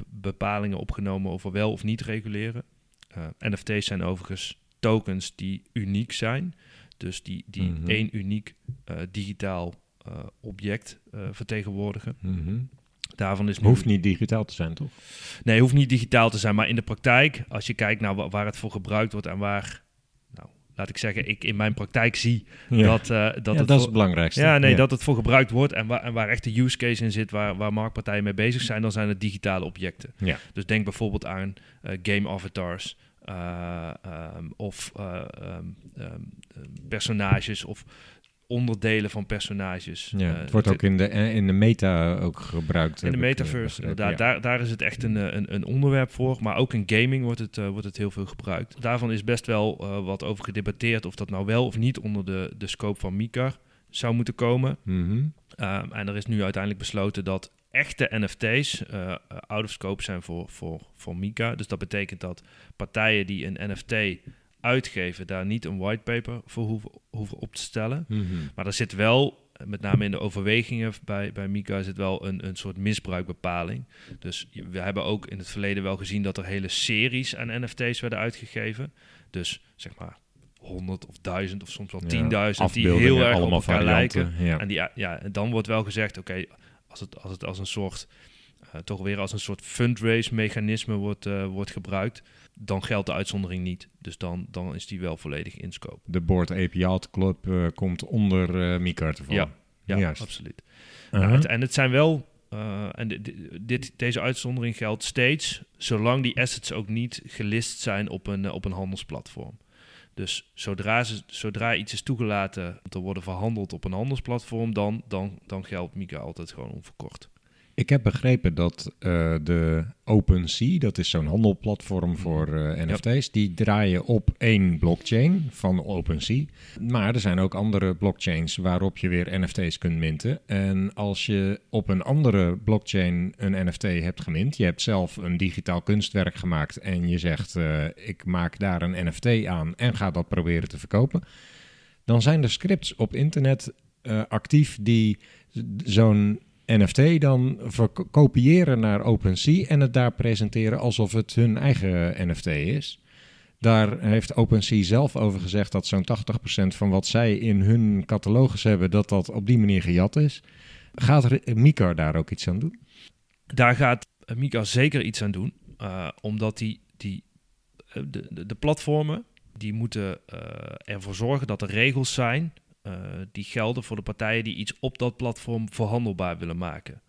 bepalingen opgenomen over wel of niet reguleren. Uh, NFT's zijn overigens tokens die uniek zijn. Dus die, die
Mhm.
één uniek uh, digitaal uh, object uh, vertegenwoordigen.
Mhm.
Daarvan is nu...
Hoeft niet digitaal te zijn, toch?
Nee, hoeft niet digitaal te zijn. Maar in de praktijk, als je kijkt naar wa- waar het voor gebruikt wordt en waar... Laat ik zeggen, ik in mijn praktijk zie
Ja.
dat, uh, dat
Ja,
het
dat is het belangrijkste.
ja, nee, dat het voor gebruikt wordt en waar, en waar echt de use case in zit, waar, waar marktpartijen mee bezig zijn, dan zijn het digitale objecten.
Ja.
Dus denk bijvoorbeeld aan eh, game avatars eh, ehm, of eh, ehm, ehm, personages of onderdelen van personages.
Ja,
Eh,
het wordt ook in de, eh, in de meta ook gebruikt.
in de
eh,
metaverse, inderdaad, daar, daar is het echt een, een, een onderwerp voor. Maar ook in gaming wordt het, wordt het heel veel gebruikt. Daarvan is best wel wat over gedebatteerd of dat nou wel of niet onder de, de scope van MICAR zou moeten komen.
Mhm.
Um, en er is nu uiteindelijk besloten dat echte NFT's uh, out of scope zijn voor, voor, voor Mika. Dus dat betekent dat partijen die een NFT uitgeven, daar niet een whitepaper voor hoeven, hoeven op te stellen.
Mhm.
Maar er zit wel, met name in de overwegingen bij, bij Mika, zit wel een, een soort misbruikbepaling. Dus we hebben ook in het verleden wel gezien dat er hele series aan NFT's werden uitgegeven. Dus zeg maar 100 of 1000 of soms wel 10.000 die heel erg op
allemaal
elkaar
varianten,
lijken.
Ja.
En die, ja, dan wordt wel gezegd, oké, als, het, als het als een soort, toch weer als een soort fundraise mechanisme wordt, eh, wordt gebruikt, dan geldt de uitzondering niet. Dus dan, dan is die wel volledig in scope.
De Board API Club eh, komt onder eh Mikar te vallen.
Ja,
Juist.
absoluut.
Uh-huh.
Nou, het- en het zijn wel, eh, en di- di- dit, deze uitzondering geldt steeds, zolang die assets ook niet gelist zijn op een, eh, op een handelsplatform. Dus zodra, ze, zodra iets is toegelaten om te worden verhandeld op een handelsplatform, dan, dan, dan geldt Mika altijd gewoon onverkort.
Ik heb begrepen dat eh, de OpenSea, dat is zo'n handelplatform voor eh, NFT's, die draaien op één blockchain van OpenSea. Maar er zijn ook andere blockchains waarop je weer NFT's kunt minten. En als je op een andere blockchain een NFT hebt gemint, je hebt zelf een digitaal kunstwerk gemaakt en je zegt eh, ik maak daar een NFT aan en ga dat proberen te verkopen, dan zijn er scripts op internet actief die zo'n NFT dan kopiëren naar OpenSea en het daar presenteren alsof het hun eigen NFT is. Daar heeft OpenSea zelf over gezegd dat zo'n 80% van wat zij in hun catalogus hebben, dat dat op die manier gejat is. Gaat Mika daar ook iets aan doen?
Daar gaat Mika zeker iets aan doen. eh, omdat die, die, eh, de, de, de platformen die moeten eh, ervoor zorgen dat er regels zijn eh, die gelden voor de partijen die iets op dat platform verhandelbaar willen maken.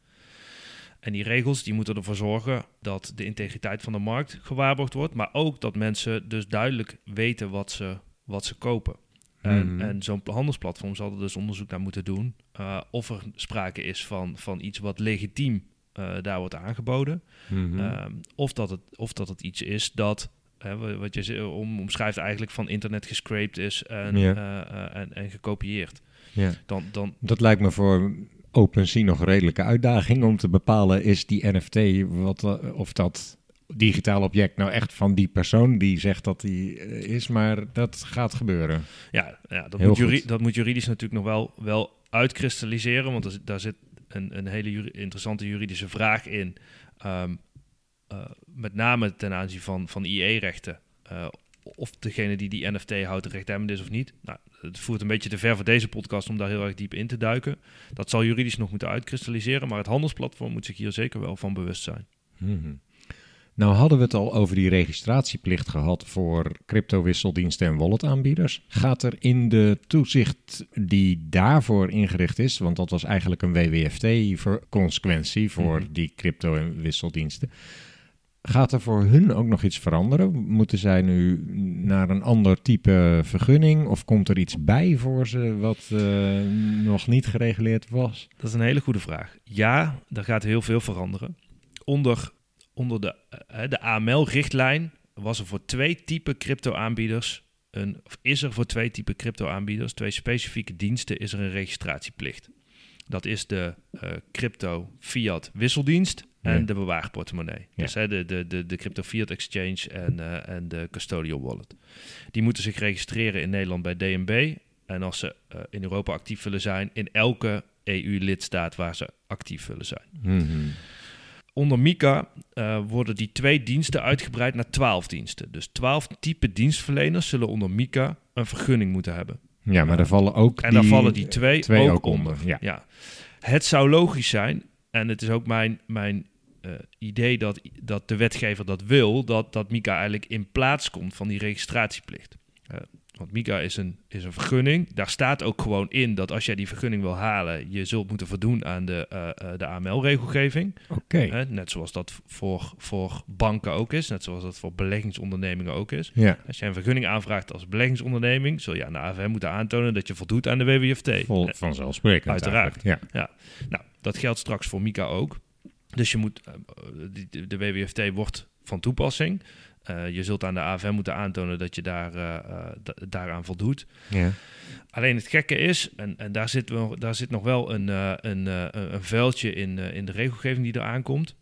En die regels die moeten ervoor zorgen dat de integriteit van de markt gewaarborgd wordt, maar ook dat mensen dus duidelijk weten wat ze, wat ze kopen. En,
Mhm.
en zo'n handelsplatform zal er dus onderzoek naar moeten doen eh, of er sprake is van, van iets wat legitiem eh, daar wordt aangeboden.
Mhm.
Ehm, of, dat het, of dat het iets is dat, hè, wat je om, omschrijft eigenlijk van internet gescraped is en,
Ja.
eh, eh, en, en gekopieerd.
ja.
Dan, dan,
Dat lijkt me voor OpenSea nog een redelijke uitdaging om te bepalen is die NFT wat, eh, of dat digitaal object nou echt van die persoon die zegt dat die is, maar dat gaat gebeuren.
ja, ja dat,
Heel
moet
goed.
dat moet juridisch natuurlijk nog wel, wel uitkristalliseren, want er daar zit een, een hele juri- interessante juridische vraag in. Ehm, eh, met name ten aanzien van, van IE-rechten. Eh, of degene die die NFT houdt rechthebbend is of niet. Nou, het voert een beetje te ver voor deze podcast om daar heel erg diep in te duiken. Dat zal juridisch nog moeten uitkristalliseren, maar het handelsplatform moet zich hier zeker wel van bewust zijn.
Mhm. Nou hadden we het al over die registratieplicht gehad voor cryptowisseldiensten en walletaanbieders. Gaat er in de toezicht die daarvoor ingericht is, want dat was eigenlijk een WWFT-consequentie voor
Mhm.
die crypto- en wisseldiensten. Gaat er voor hun ook nog iets veranderen? Moeten zij nu naar een ander type vergunning? Of komt er iets bij voor ze wat eh, nog niet gereguleerd was?
Dat is een hele goede vraag. Ja, er gaat heel veel veranderen. Onder, onder de, eh, de AML-richtlijn was er voor twee typen crypto-aanbieders, een, of is er voor twee typen crypto-aanbieders, twee specifieke diensten, is er een registratieplicht. Dat is de eh, crypto fiat wisseldienst en
Ja.
de bewaarportemonnee.
Ja.
Dus hè, de, de, de, de crypto fiat exchange en, eh, en de custodial wallet. Die moeten zich registreren in Nederland bij DNB. En als ze eh, in Europa actief willen zijn, in elke EU-lidstaat waar ze actief willen zijn.
Mhm.
Onder MICA eh, worden die twee diensten uitgebreid naar twaalf diensten. Dus twaalf type dienstverleners zullen onder MICA een vergunning moeten hebben.
Ja, maar daar vallen ook
En
die,
daar vallen die twee,
twee
ook,
ook
onder.
onder, ja.
Ja. Het zou logisch zijn, en het is ook mijn, mijn eh, idee dat, dat de wetgever dat wil, dat, dat MICA eigenlijk in plaats komt van die registratieplicht. Eh, want MICA is een, is een vergunning. Daar staat ook gewoon in dat als jij die vergunning wil halen, je zult moeten voldoen aan de, eh, de AML-regelgeving.
Oké.
Net zoals dat voor, voor banken ook is, net zoals dat voor beleggingsondernemingen ook is.
Ja,
Als jij een vergunning aanvraagt als beleggingsonderneming, zul je aan de AFM moeten aantonen dat je voldoet aan de WWFT.
vol, vanzelfsprekend.
Uiteraard.
eigenlijk. Ja.
Nou, dat geldt straks voor Mika ook. Dus je moet, eh, de, WWFT wordt van toepassing. Eh, je zult aan de AFM moeten aantonen dat je daar, eh, da- daaraan voldoet.
Ja.
Alleen het gekke is, en, en daar, zit wel, daar zit nog wel een, een, een vuiltje in, in de regelgeving die eraan komt.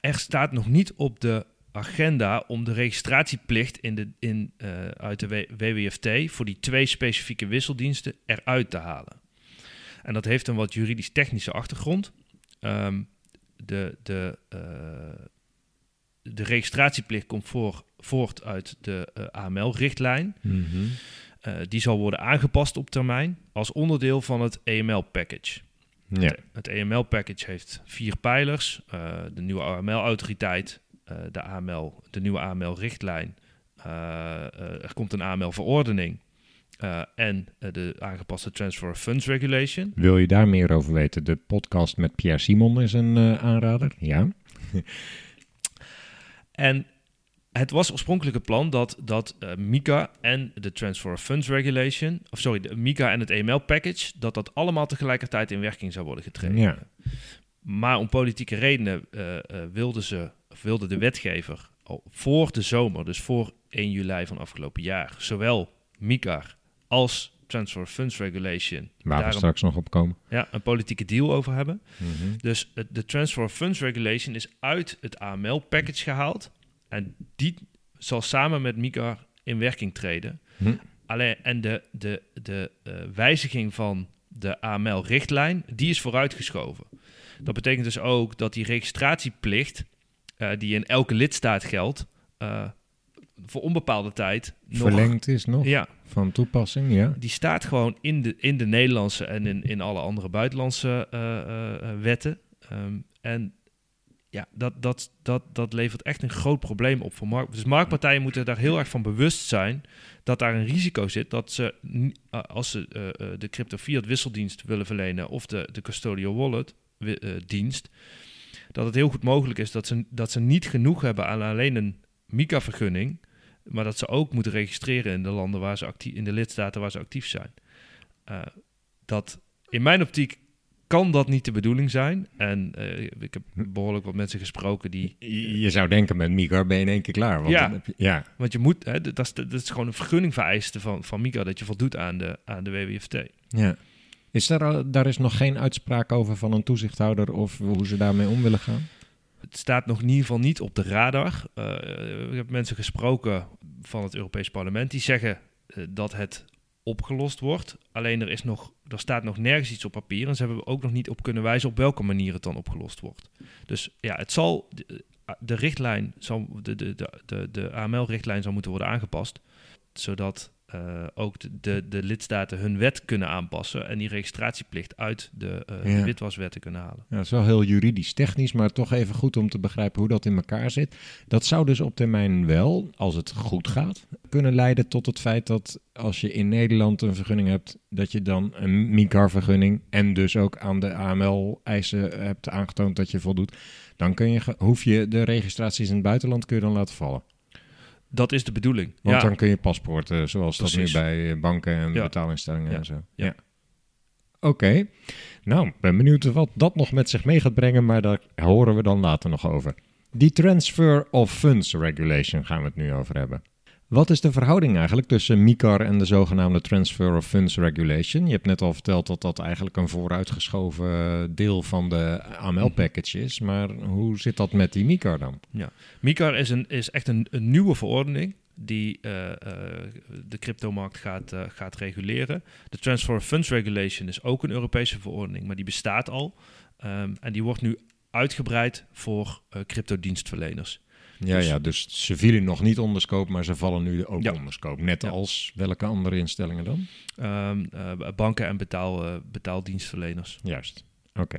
Er staat nog niet op de agenda om de registratieplicht in de, in, uit de WWFT voor die twee specifieke wisseldiensten eruit te halen. En dat heeft een wat juridisch-technische achtergrond. Ehm, de, de, eh, de registratieplicht komt voor, voort uit de eh, AML-richtlijn.
Mhm.
Eh, die zal worden aangepast op termijn als onderdeel van het EML-package.
ja.
Het EML-package heeft vier pijlers: de nieuwe AML-autoriteit, de, AML, de nieuwe AML-richtlijn. er komt een AML-verordening eh, en eh, de aangepaste Transfer of Funds Regulation.
Wil je daar meer over weten? De podcast met Pierre Simon is een eh, aanrader. Ja.
En het was oorspronkelijk het plan dat, dat MICA en de Transfer of Funds Regulation, of sorry, de MICA en het EML package, dat dat allemaal tegelijkertijd in werking zou worden getreden.
Ja.
maar om politieke redenen uh, uh, wilde, ze, of wilde de wetgever al voor de zomer, dus voor 1 juli van afgelopen jaar, zowel MICAR als Transfer Funds Regulation.
Waar we straks nog op komen.
Ja, een politieke deal over hebben.
Mhm.
Dus de Transfer Funds Regulation is uit het AML-package gehaald. En die zal samen met MICAR in werking treden.
Hm.
Alleen, en de, de, de eh, wijziging van de AML-richtlijn, die is vooruitgeschoven. Dat betekent dus ook dat die registratieplicht, eh, die in elke lidstaat geldt, eh, voor onbepaalde tijd nog...
Verlengd is nog
Ja,
van toepassing, ja.
die staat gewoon in de, in de Nederlandse en in, in alle andere buitenlandse eh, eh, eh, wetten. Ehm, en ja, dat, dat, dat, dat levert echt een groot probleem op voor markt. Dus marktpartijen moeten daar heel erg van bewust zijn dat daar een risico zit dat ze, als ze de crypto fiat wisseldienst willen verlenen of de, de custodial wallet dienst, dat het heel goed mogelijk is dat ze, dat ze niet genoeg hebben aan alleen een MiCA-vergunning, maar dat ze ook moeten registreren in de landen waar ze actief, in de lidstaten waar ze actief zijn. Eh, dat in mijn optiek kan dat niet de bedoeling zijn. En eh, ik heb behoorlijk wat mensen gesproken die.
Je je zou denken met Migar ben je in één keer klaar. Want
Ja.
dan heb je, ja.
Want je moet, hè, dat, is, dat is gewoon een vergunning vereiste van, van MiCA dat je voldoet aan de, aan de WWFT.
ja. Is daar, al- daar is nog geen uitspraak over van een toezichthouder of hoe ze daarmee om willen gaan?
Het staat nog in ieder geval niet op de radar. Eh, ik heb mensen gesproken van het Europees Parlement die zeggen eh, dat het opgelost wordt. Alleen er, is nog, er staat nog nergens iets op papier en ze hebben ook nog niet op kunnen wijzen op welke manier het dan opgelost wordt. Dus ja, het zal, de, de richtlijn, zal, de, de, de, de AML-richtlijn zal moeten worden aangepast, zodat eh, ook de, de, lidstaten hun wet kunnen aanpassen en die registratieplicht uit de, eh, de witwaswetten kunnen halen.
Ja, dat is wel heel juridisch technisch, maar toch even goed om te begrijpen hoe dat in elkaar zit. Dat zou dus op termijn wel, als het goed gaat, kunnen leiden tot het feit dat als je in Nederland een vergunning hebt, dat je dan een MICAR-vergunning en dus ook aan de AML-eisen hebt aangetoond dat je voldoet. Dan kun je, hoef je de registraties in het buitenland kun je dan laten vallen.
Dat is de bedoeling.
Want
ja.
dan kun je paspoorten, zoals dat nu bij eh, banken en
Ja.
betaalinstellingen en zo.
Ja.
Oké, nou, ben benieuwd wat dat nog met zich mee gaat brengen, maar daar horen we dan later nog over. Die Transfer of Funds Regulation gaan we het nu over hebben. Wat is de verhouding eigenlijk tussen MICAR en de zogenaamde Transfer of Funds Regulation? Je hebt net al verteld dat dat eigenlijk een vooruitgeschoven deel van de AML-package is, maar hoe zit dat met die MICAR dan?
MiCAR is, een, is echt een, een nieuwe verordening die eh, eh, de cryptomarkt gaat, eh, gaat reguleren. De Transfer of Funds Regulation is ook een Europese verordening, maar die bestaat al. Ehm, en die wordt nu uitgebreid voor cryptodienstverleners.
Ja,
Dus-
ja, dus ze vielen nog niet onder scope, maar ze vallen nu ook
Ja.
onder scope. Net
Ja.
als welke andere instellingen dan?
Ehm, eh, banken en betaal, eh, betaaldienstverleners.
Juist. Oké.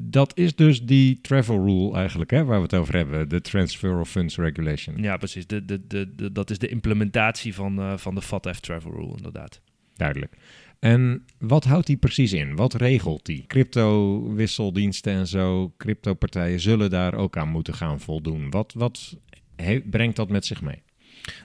Dat is dus die travel rule eigenlijk, hè, waar we het over hebben. De Transfer of Funds Regulation.
Ja, precies. De, de, de, de- dat is de implementatie van, eh, van de FATF Travel Rule, inderdaad.
Duidelijk. En wat houdt die precies in? Wat regelt die? Crypto-wisseldiensten en zo, cryptopartijen zullen daar ook aan moeten gaan voldoen. Wat, wat brengt dat met zich mee?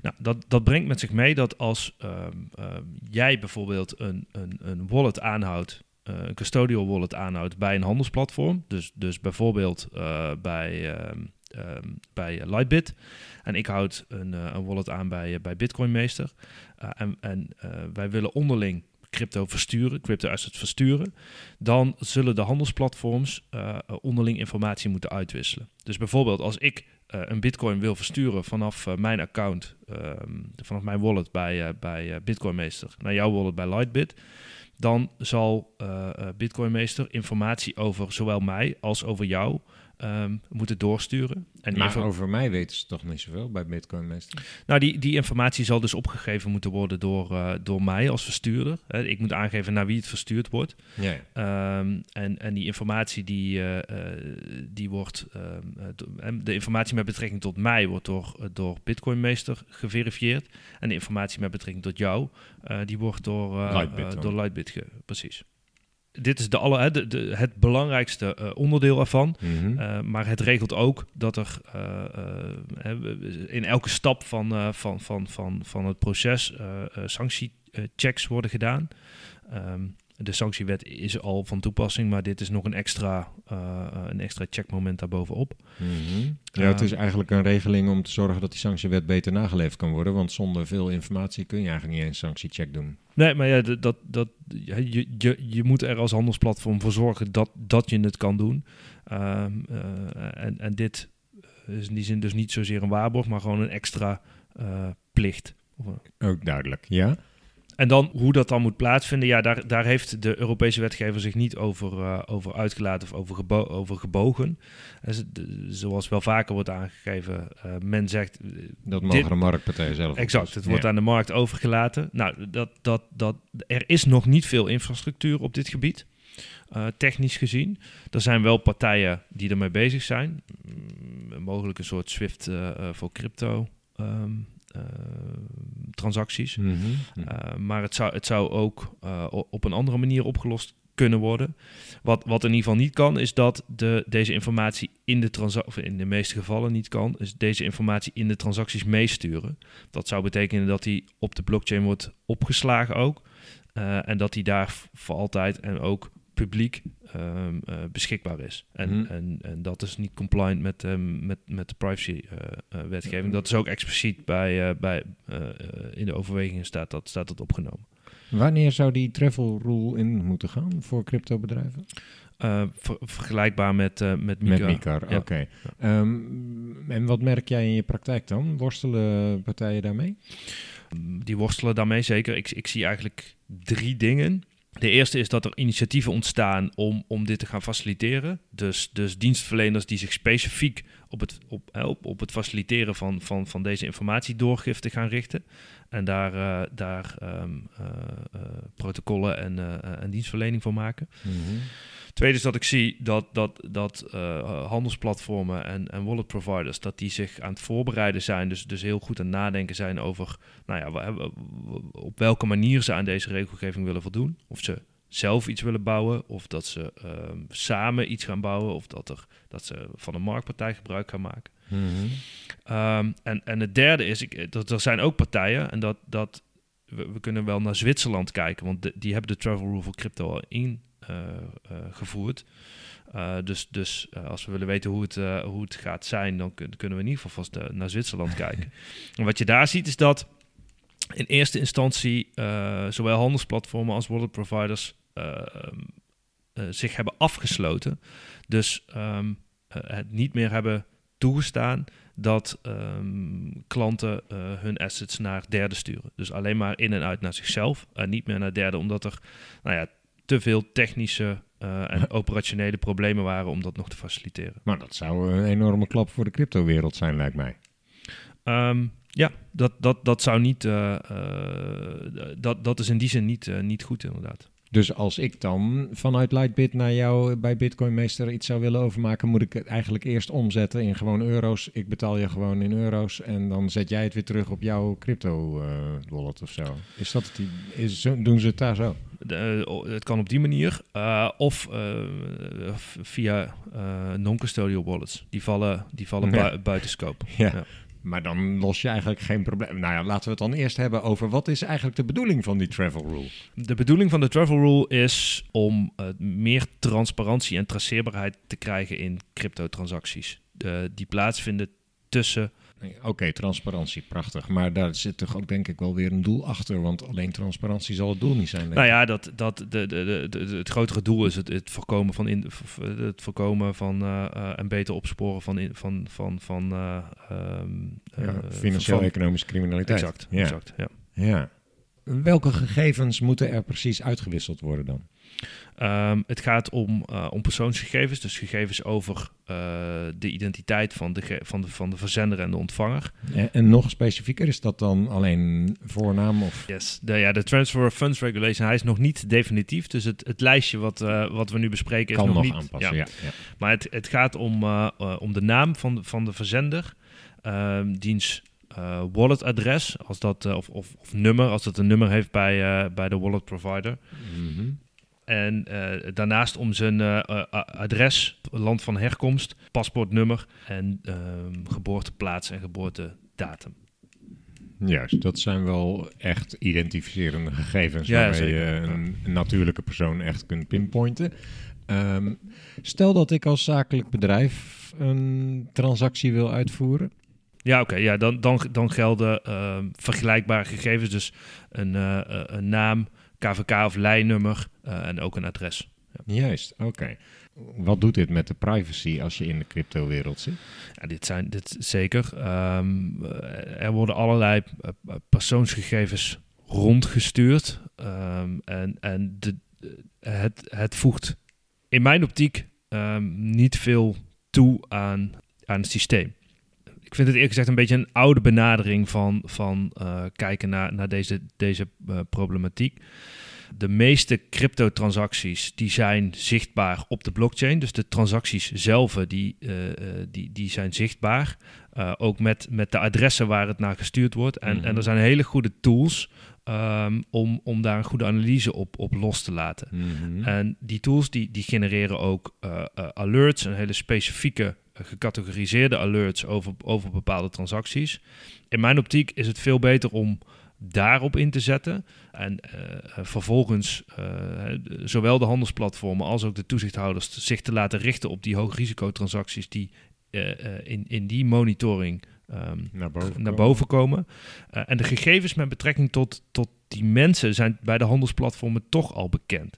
Nou, dat, dat brengt met zich mee dat als ehm, ehm, jij bijvoorbeeld een, een, een wallet aanhoudt, eh, een custodial wallet aanhoudt bij een handelsplatform, dus, dus bijvoorbeeld eh, bij, ehm, bij Lightbit, en ik houd een, eh, een wallet aan bij, bij Bitcoinmeester, en, en wij willen onderling crypto versturen, crypto assets versturen, dan zullen de handelsplatforms eh, onderling informatie moeten uitwisselen. Dus bijvoorbeeld als ik eh, een bitcoin wil versturen vanaf eh, mijn account, ehm, vanaf mijn wallet bij, bij Bitcoinmeester naar jouw wallet bij Lightbit, dan zal Bitcoinmeester informatie over zowel mij als over jou ehm, moeten doorsturen. En
Maar over mij weten ze toch niet zoveel bij Bitcoin meestal?
nou, die, die informatie zal dus opgegeven moeten worden door, eh, door mij als verstuurder. Hè, ik moet aangeven naar wie het verstuurd wordt.
Ja, ja.
Ehm, en, en die informatie die, eh, eh, die wordt, ehm, eh, de informatie met betrekking tot mij wordt door, door Bitcoinmeester geverifieerd. En de informatie met betrekking tot jou, die wordt door,
Lightbit
door Lightbit, ge- precies. Dit is de alle, de, de, het belangrijkste eh, onderdeel ervan.
Mhm.
Uh, maar het regelt ook dat er uh, uh, in elke stap van, van, van, van, van het proces sanctiechecks worden gedaan. Um, De sanctiewet is al van toepassing, maar dit is nog een extra, eh, eh, een extra checkmoment daarbovenop.
Mhm. Ja, het is eigenlijk een regeling om te zorgen dat die sanctiewet beter nageleefd kan worden. Want zonder veel informatie kun je eigenlijk niet eens sanctiecheck doen.
Nee, maar ja, dat, dat, ja, je, je, je moet er als handelsplatform voor zorgen dat, dat je het kan doen. Ehm, eh, en, en dit is in die zin dus niet zozeer een waarborg, maar gewoon een extra eh, plicht.
Ook duidelijk, ja?
En dan hoe dat dan moet plaatsvinden, ja, daar, daar heeft de Europese wetgever zich niet over, eh, over uitgelaten of over, gebo over gebogen. Zoals wel vaker wordt aangegeven, eh, men zegt, eh,
Dat mogen
Dit-
de marktpartijen zelf
exact,
oplossen.
het wordt
Ja.
aan de markt overgelaten. Nou, dat, dat, dat, er is nog niet veel infrastructuur op dit gebied, technisch gezien. Er zijn wel partijen die ermee bezig zijn. Mm, mogelijk een soort SWIFT voor crypto ehm, eh, transacties.
Mhm, mhm.
Uh, maar het zou, het zou ook o- op een andere manier opgelost kunnen worden. Wat, wat in ieder geval niet kan, is dat de, deze informatie in de transactie, in de meeste gevallen niet kan, is deze informatie in de transacties meesturen. Dat zou betekenen dat die op de blockchain wordt opgeslagen ook. Uh, en dat die daar voor altijd en ook publiek um, uh, beschikbaar is. En,
Mhm.
en, en dat is niet compliant met, um, met, met de privacy-wetgeving. dat is ook expliciet bij, uh, bij, uh, in de overwegingen staat dat, staat dat opgenomen.
Wanneer zou die travel rule in moeten gaan voor cryptobedrijven?
Uh, ver, vergelijkbaar met, uh, met Mika.
Met Mika, oké. Okay. Ja. Um, en wat merk jij in je praktijk dan? Worstelen partijen daarmee?
Die worstelen daarmee zeker. Ik, ik zie eigenlijk drie dingen. De eerste is dat er initiatieven ontstaan om, om dit te gaan faciliteren. Dus, dus dienstverleners die zich specifiek op het, op, op, op het faciliteren van, van, van deze informatiedoorgifte gaan richten. En daar, uh, daar um, uh, uh, protocollen en, en dienstverlening voor maken.
Mm-hmm.
Tweede is dat ik zie dat, dat, dat uh, handelsplatformen en, en wallet providers... dat die zich aan het voorbereiden zijn. Dus, dus heel goed aan het nadenken zijn over... Nou ja, op welke manier ze aan deze regelgeving willen voldoen. Of ze zelf iets willen bouwen. Of dat ze uh, samen iets gaan bouwen. Of dat, er, dat ze van een marktpartij gebruik gaan maken.
Mm-hmm.
Um, en, en het derde is... Ik, dat er zijn ook partijen... en dat, dat we, we kunnen wel naar Zwitserland kijken... want de, die hebben de travel rule voor crypto al in gevoerd. Uh, dus dus als we willen weten hoe het, hoe het gaat zijn, dan kun, kunnen we in ieder geval vast naar Zwitserland kijken. En wat je daar ziet is dat in eerste instantie zowel handelsplatformen als wallet providers zich hebben afgesloten. Dus um, het niet meer hebben toegestaan dat um, klanten uh, hun assets naar derden sturen. Dus alleen maar in en uit naar zichzelf en niet meer naar derden, omdat er nou ja, te veel technische uh, en operationele problemen waren om dat nog te faciliteren.
Maar dat zou een enorme klap voor de cryptowereld zijn, lijkt mij.
Um, ja, dat, dat, dat zou niet. Uh, dat, dat is in die zin niet, niet goed, inderdaad.
Dus als ik dan vanuit Lightbit naar jou bij Bitcoin Meester iets zou willen overmaken, moet ik het eigenlijk eerst omzetten in gewoon euro's. Ik betaal je gewoon in euro's en dan zet jij het weer terug op jouw crypto uh, wallet of zo. Is dat het? Is, doen ze het daar zo?
De, uh, het kan op die manier. Uh, of via non-custodial wallets. Die vallen, die vallen
Ja.
bu buiten scope.
Ja.
Ja.
Maar dan los je eigenlijk geen probleem. Nou ja, laten we het dan eerst hebben over wat is eigenlijk de bedoeling van die travel rule?
De bedoeling van de travel rule is om uh, meer transparantie en traceerbaarheid te krijgen in cryptotransacties. De, die plaatsvinden tussen
Oké, okay, transparantie, prachtig. Maar daar zit toch ook denk ik wel weer een doel achter. Want alleen transparantie zal het doel niet zijn.
Nou ja, dat, dat, de, de, de, het grotere doel is het, het voorkomen van, in, het voorkomen van uh, uh, en beter opsporen van, in, van, van, van uh, um,
ja, financieel-economische criminaliteit.
Exact, ja. exact ja.
ja. Welke gegevens moeten er precies uitgewisseld worden dan?
Um, het gaat om, uh, om persoonsgegevens, dus gegevens over uh, de identiteit van de, van, de, van de verzender en de ontvanger.
En, en, nog specifieker, is dat dan alleen voornaam? Of?
Yes, de, ja, de Transfer of Funds Regulation, hij is nog niet definitief, dus het, het lijstje wat, uh, wat we nu bespreken
kan
is nog,
nog
niet...
aanpassen, ja. ja, ja.
Maar het, het gaat om, om de naam van, van de verzender, um, diens walletadres, als dat, of, of, of, nummer, als dat een nummer heeft bij, bij de wallet provider.
Mm -hmm.
En daarnaast om zijn adres, land van herkomst, paspoortnummer en geboorteplaats en geboortedatum.
Juist, dat zijn wel echt identificerende gegevens
Ja,
waarmee je een natuurlijke persoon echt kunt pinpointen. Ehm, stel dat ik als zakelijk bedrijf een transactie wil uitvoeren.
Ja, oké. ja, dan, dan, dan gelden ehm, vergelijkbare gegevens. Dus een, eh, eh, een naam, KVK of lijnnummer eh, en ook een adres.
Juist, oké. Wat doet dit met de privacy als je in de crypto-wereld zit?
Ja, dit zijn dit zeker. Ehm, eh, er worden allerlei eh, persoonsgegevens rondgestuurd. Ehm, en en de, het, het voegt in mijn optiek ehm, niet veel toe aan, aan het systeem. Ik vind het eerlijk gezegd een beetje een oude benadering van, van eh, kijken naar, naar deze, deze eh, problematiek. De meeste cryptotransacties die zijn zichtbaar op de blockchain. Dus de transacties zelf die, eh, eh, die, die zijn zichtbaar. Ook met, met de adressen waar het naar gestuurd wordt. En,
Mhm.
en er zijn hele goede tools ehm, om, om daar een goede analyse op, op los te laten. En die tools die, die genereren ook alerts, een hele specifieke gecategoriseerde alerts over, over bepaalde transacties. In mijn optiek is het veel beter om daarop in te zetten. En eh, eh, vervolgens eh, zowel de handelsplatformen als ook de toezichthouders zich te laten richten op die hoogrisicotransacties die in, in die monitoring ehm,
Naar boven,
naar
komen.
boven komen. En de gegevens met betrekking tot, tot die mensen zijn bij de handelsplatformen toch al bekend.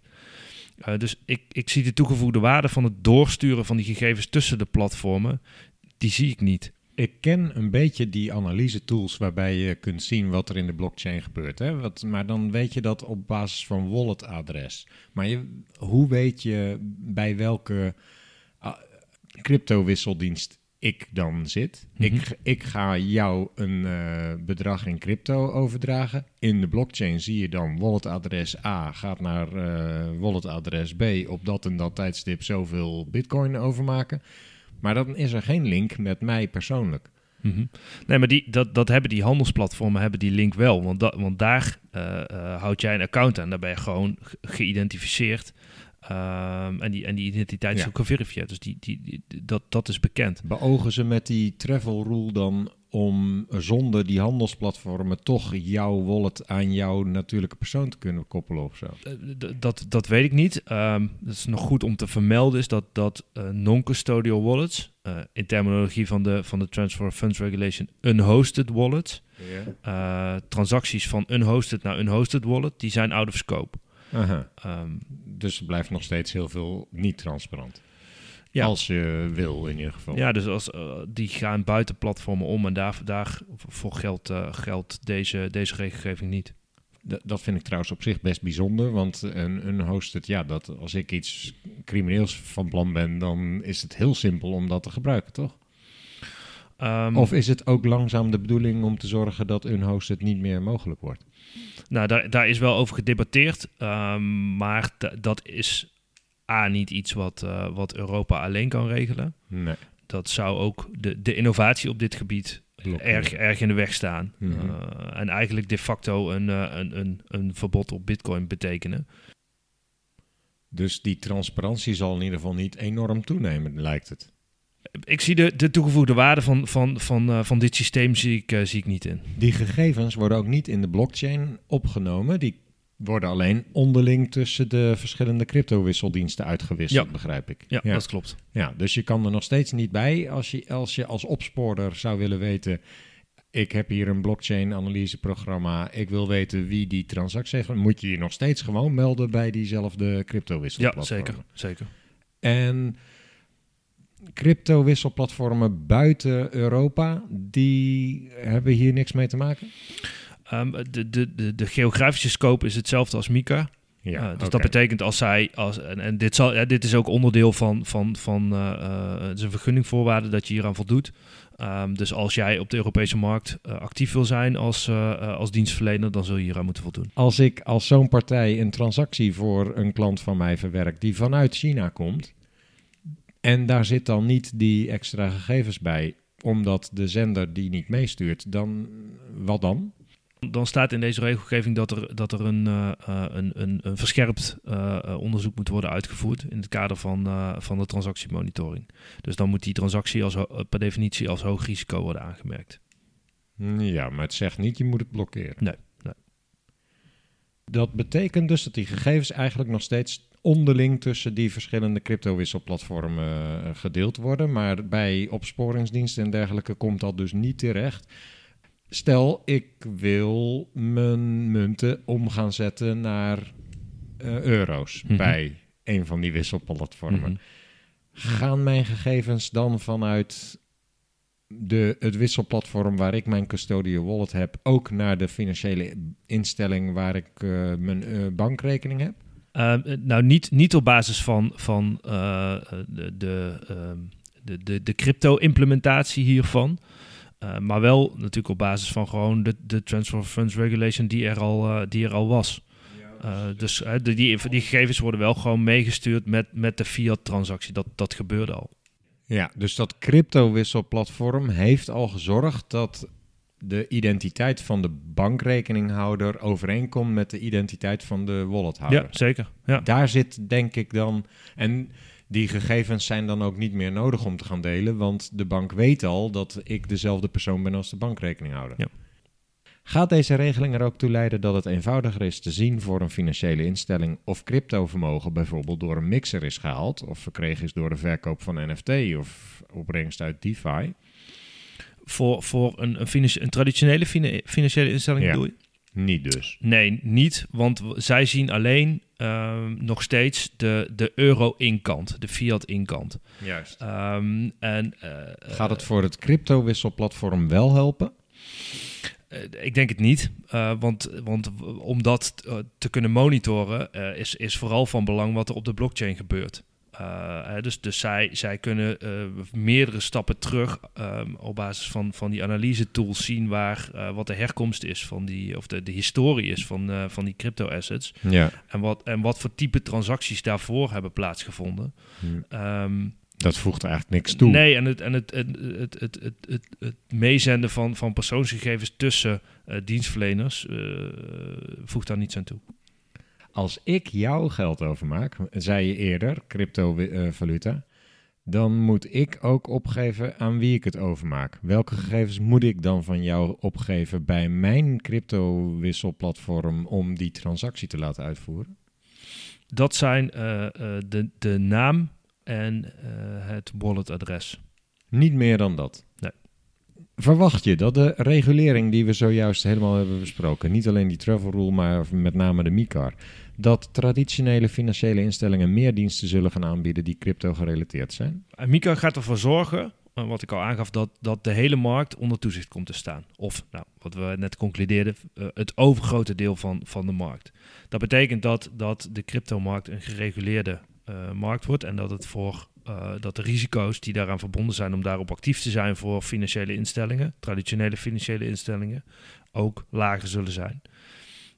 Eh, dus ik, ik zie de toegevoegde waarde van het doorsturen van die gegevens tussen de platformen, die zie ik niet.
Ik ken een beetje die analyse tools waarbij je kunt zien wat er in de blockchain gebeurt. Hè? Wat, maar dan weet je dat op basis van walletadres. Maar hoe weet je bij welke ah, crypto-wisseldienst ik dan zit?
Mhm.
ik, ik ga jou een eh, bedrag in crypto overdragen. In de blockchain zie je dan walletadres A gaat naar eh, walletadres B op dat en dat tijdstip zoveel bitcoin overmaken. Maar dan is er geen link met mij persoonlijk.
Nee, maar die, dat, dat hebben die handelsplatformen hebben die link wel. Want, dat, want daar eh, houd jij een account aan. Daar ben je gewoon ge- geïdentificeerd. Ehm, en, die, en die identiteit is
Ja.
ook geverifieerd. Dus die, die, die- dat, dat is bekend.
Beogen ze met die travel rule dan om zonder die handelsplatformen toch jouw wallet aan jouw natuurlijke persoon te kunnen koppelen of zo?
Eh, dat, dat weet ik niet. Ehm dat is nog goed om te vermelden is dat, dat eh, non-custodial wallets, eh, in terminologie van de, van de Transfer of Funds Regulation, unhosted wallets, transacties van unhosted naar unhosted wallet, die zijn out of scope. Ehm,
Dus er blijft nog steeds heel veel niet transparant.
Ja.
Als je wil in ieder geval.
ja, dus als, eh, die gaan buiten platformen om en daar, daarvoor geldt, eh, geldt deze, deze regelgeving niet. Ehm,
Of is het ook langzaam de bedoeling om te zorgen dat een hosted niet meer mogelijk wordt?
Nou, daar, daar is wel over gedebatteerd. ehm, maar da- dat is A, niet iets wat, eh, wat Europa alleen kan regelen.
Nee.
Dat zou ook de, de innovatie op dit gebied erg, erg in de weg staan.
Mhm.
Eh, en eigenlijk de facto een, eh, een, een, een verbod op bitcoin betekenen.
Dus die transparantie zal in ieder geval niet enorm toenemen, lijkt het.
Ik zie de, de toegevoegde waarde van, van, van, eh, van dit systeem zie ik, eh, zie ik niet in.
Die gegevens worden ook niet in de blockchain opgenomen. Die worden alleen onderling tussen de verschillende cryptowisseldiensten uitgewisseld,
Ja.
begrijp ik.
Ja,
ja.
dat klopt.
Ja, dus je kan er nog steeds niet bij als je als, je als opsporer zou willen weten... ik heb hier een blockchain-analyseprogramma... ik wil weten wie die transactie heeft... moet je je nog steeds gewoon melden bij diezelfde
Ja,
cryptowisselplatformen.
zeker. zeker.
En crypto-wisselplatformen buiten Europa... die hebben hier niks mee te maken?
Ehm, de, de, de, de geografische scope is hetzelfde als Mika.
Ja,
Uh, dus dat betekent als zij, als, en, en dit, zal, ja, dit is ook onderdeel van, van, van uh, uh, het is een vergunningvoorwaarde dat je hieraan voldoet. Um, dus als jij op de Europese markt uh, actief wil zijn als, uh, als dienstverlener, dan zul je hieraan moeten voldoen.
Als ik als zo'n partij een transactie voor een klant van mij verwerk die vanuit China komt, en daar zit dan niet die extra gegevens bij, omdat de zender die niet meestuurt, dan wat dan?
Dan staat in deze regelgeving dat er, dat er een, uh, een, een, een verscherpt uh, onderzoek moet worden uitgevoerd in het kader van, uh, van de transactiemonitoring. Dus dan moet die transactie als, per definitie als hoog risico worden aangemerkt.
Ja, maar het zegt niet je moet het blokkeren.
Nee, nee.
Dat betekent dus dat die gegevens eigenlijk nog steeds onderling tussen die verschillende crypto-wisselplatformen eh, gedeeld worden. Maar bij opsporingsdiensten en dergelijke komt dat dus niet terecht. Stel, ik wil mijn munten om gaan zetten naar eh, euro's
Mhm.
bij een van die wisselplatformen.
Mhm.
Gaan mijn gegevens dan vanuit de, het wisselplatform waar ik mijn custodial wallet heb, ook naar de financiële instelling waar ik eh, mijn eh, bankrekening heb?
Ehm, nou, niet, niet op basis van, van eh, de, de, ehm, de, de, de crypto-implementatie hiervan. Eh, maar wel natuurlijk op basis van gewoon de, de Transfer of Funds Regulation die er al, eh, die er al was. Eh, dus eh, de, die, die gegevens worden wel gewoon meegestuurd met, met de fiat-transactie. Dat, dat gebeurde al.
Ja, dus dat crypto-wisselplatform heeft al gezorgd dat de identiteit van de bankrekeninghouder overeenkomt met de identiteit van de wallethouder.
Ja, zeker. Ja.
Daar zit denk ik dan. En die gegevens zijn dan ook niet meer nodig om te gaan delen, want de bank weet al dat ik dezelfde persoon ben als de bankrekeninghouder.
Ja.
Gaat deze regeling er ook toe leiden dat het eenvoudiger is te zien voor een financiële instelling of cryptovermogen bijvoorbeeld door een mixer is gehaald of verkregen is door de verkoop van NFT of opbrengst uit DeFi?
Voor, voor een, een, financi- een traditionele fina- financiële instelling
Ja.
bedoel je?
Niet dus.
Nee, niet, want zij zien alleen ehm, nog steeds de, de euro-inkant, de fiat-inkant.
Juist.
Ehm, en, eh,
Gaat het voor het crypto-wisselplatform wel helpen?
eh, ik denk het niet, eh, want, want om dat eh, te kunnen monitoren eh, is, is vooral van belang wat er op de blockchain gebeurt. Eh, dus dus zij, zij kunnen eh, meerdere stappen terug ehm, op basis van, van die analyse tools zien waar eh, wat de herkomst is van die, of de, de historie is van, van die crypto assets.
Ja.
En wat, en wat voor type transacties daarvoor hebben plaatsgevonden. Ehm,
Dat voegt eigenlijk niks toe.
nee, en het, en het, het, het, het, het, het, het meezenden van, van persoonsgegevens tussen dienstverleners voegt daar niets aan toe.
Als ik jouw geld overmaak, zei je eerder, cryptovaluta, dan moet ik ook opgeven aan wie ik het overmaak. Welke gegevens moet ik dan van jou opgeven bij mijn cryptowisselplatform om die transactie te laten uitvoeren?
Dat zijn eh, eh, de, de naam en eh, het walletadres.
Niet meer dan dat. Verwacht je dat de regulering die we zojuist helemaal hebben besproken, niet alleen die travel rule, maar met name de MICAR, dat traditionele financiële instellingen meer diensten zullen gaan aanbieden die crypto gerelateerd zijn?
En Mika gaat ervoor zorgen, eh, wat ik al aangaf, dat, dat de hele markt onder toezicht komt te staan. Of, nou, wat we net concludeerden, eh, het overgrote deel van, van de markt. Dat betekent dat, dat de cryptomarkt een gereguleerde eh, markt wordt en dat, het voor, eh, dat de risico's die daaraan verbonden zijn om daarop actief te zijn voor financiële instellingen, traditionele financiële instellingen, ook lager zullen zijn.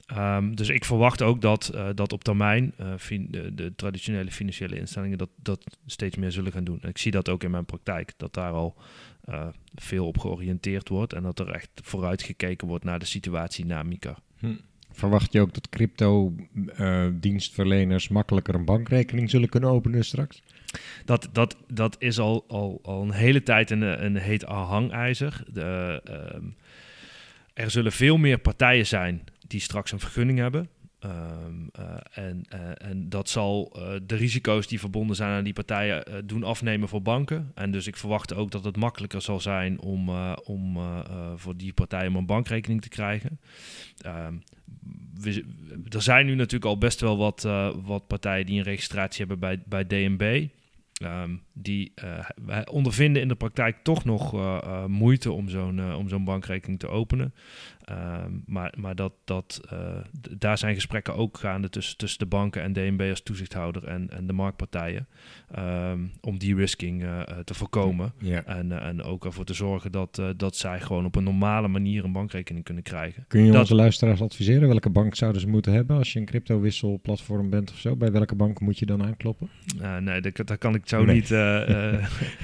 Ehm, dus ik verwacht ook dat, eh, dat op termijn fin- de, de traditionele financiële instellingen dat, dat steeds meer zullen gaan doen. En ik zie dat ook in mijn praktijk, dat daar al veel op georiënteerd wordt en dat er echt vooruit gekeken wordt naar de situatie na MICA.
Verwacht je ook dat crypto-dienstverleners makkelijker een bankrekening zullen kunnen openen straks?
Dat, dat, dat is al, al, al een hele tijd een, een heet hangijzer. De, ehm, er zullen veel meer partijen zijn die straks een vergunning hebben. Ehm, eh, en, eh, en dat zal eh, de risico's die verbonden zijn aan die partijen doen afnemen voor banken. En dus ik verwacht ook dat het makkelijker zal zijn om, om voor die partijen om een bankrekening te krijgen. Ehm, er zijn nu natuurlijk al best wel wat, wat partijen die een registratie hebben bij, bij DNB. Ehm, die eh, wij ondervinden in de praktijk toch nog eh, eh, moeite om zo'n om zo'n bankrekening te openen. Ehm, maar maar dat, dat, daar zijn gesprekken ook gaande tussen, tussen de banken en DNB als toezichthouder en, en de marktpartijen. ehm, om de-risking eh, eh, te voorkomen.
Ja.
En, en ook ervoor te zorgen dat, dat zij gewoon op een normale manier een bankrekening kunnen krijgen.
Kun je
Dat-
onze luisteraars adviseren? Welke bank zouden ze moeten hebben als je een crypto-wisselplatform bent of zo? Bij welke bank moet je dan aankloppen?
Nee, dat, dat kan ik zo
Nee.
niet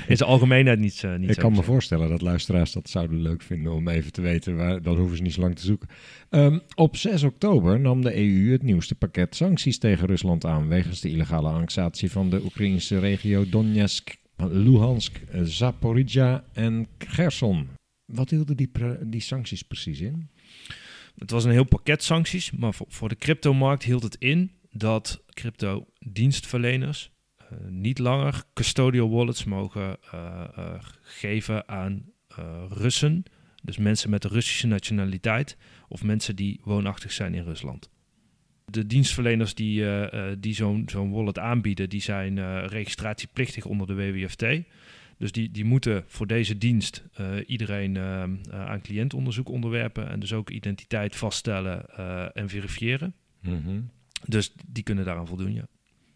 in zijn algemeenheid niet, eh, niet
Ik
zo
kan me
zeggen.
voorstellen dat luisteraars dat zouden leuk vinden om even te weten. Waar, dan hoeven ze niet zo lang te zoeken. Ehm, op 6 oktober nam de EU het nieuwste pakket sancties tegen Rusland aan. wegens de illegale annexatie van de Oekraïnse regio Donetsk, Luhansk, Zaporizhia en Gerson. Wat hielden die, die sancties precies in?
Het was een heel pakket sancties, maar voor, voor de cryptomarkt hield het in dat crypto-dienstverleners eh, niet langer custodial wallets mogen eh, eh, geven aan eh, Russen, dus mensen met een Russische nationaliteit of mensen die woonachtig zijn in Rusland. De dienstverleners die, eh, eh, die zo'n zo'n wallet aanbieden, die zijn eh, registratieplictig onder de WWFT. Dus die, die moeten voor deze dienst eh, iedereen eh, eh, aan cliëntonderzoek onderwerpen en dus ook identiteit vaststellen eh, en verifiëren. Dus die kunnen daaraan voldoen, ja.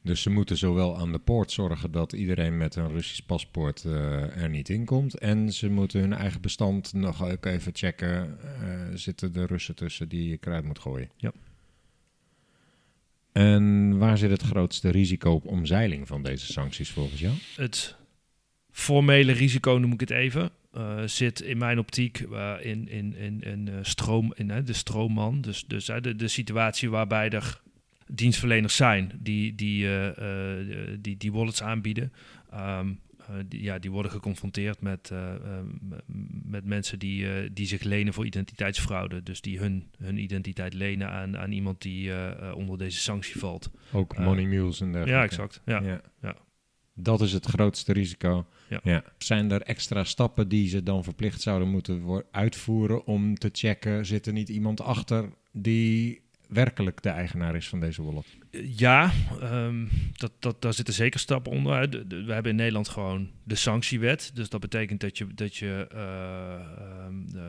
Dus ze moeten zowel aan de poort zorgen dat iedereen met een Russisch paspoort eh, er niet in komt. En ze moeten hun eigen bestand nog ook even checken. eh, zitten de Russen tussen die je kruid moet gooien?
Ja.
En waar zit het grootste risico op omzeiling van deze sancties volgens jou?
Het formele risico, noem ik het even, eh, zit in mijn optiek in, in, in, in, stroom, in de stroomman. Dus, dus de, de situatie waarbij er dienstverleners zijn die die, eh, eh, die, die wallets aanbieden. Ehm, eh, die, ja, die worden geconfronteerd met, eh, eh, m- met mensen die, die zich lenen voor identiteitsfraude. Dus die hun, hun identiteit lenen aan, aan iemand die onder deze sanctie valt.
Ook money mules en dergelijke.
Ja, exact. Ja.
Ja.
ja.
Dat is het grootste risico.
Ja.
Zijn er extra stappen die ze dan verplicht zouden moeten uitvoeren om te checken, zit er niet iemand achter die werkelijk de eigenaar is van deze wallet?
Ja, ehm, dat, dat, daar zitten zeker stappen onder. we hebben in Nederland gewoon de sanctiewet. Dus dat betekent dat je, dat je eh, ehm, eh,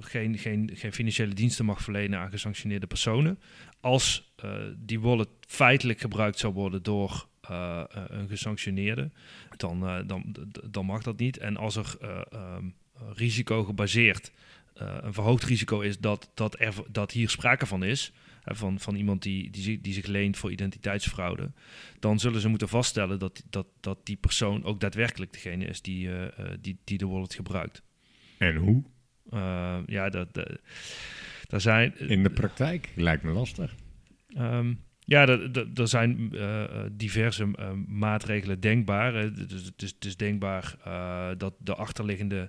geen, geen, geen financiële diensten mag verlenen aan gesanctioneerde personen. Als eh, die wallet feitelijk gebruikt zou worden door een gesanctioneerde, dan, dan, dan mag dat niet. En als er ehm, risico gebaseerd, een verhoogd risico is dat, dat, er, dat hier sprake van is, van, van iemand die, die, zich- die zich leent voor identiteitsfraude, dan zullen ze moeten vaststellen dat, dat, dat die persoon ook daadwerkelijk degene is die, eh, eh, die, die de wallet gebruikt.
En hoe?
Eh, ja, dat, dat, daar zijn.
In de praktijk lijkt me lastig.
Ehm, ja, er- zijn eh, eh, diverse eh, maatregelen denkbaar. Dus het is, het is denkbaar eh, dat de achterliggende eh,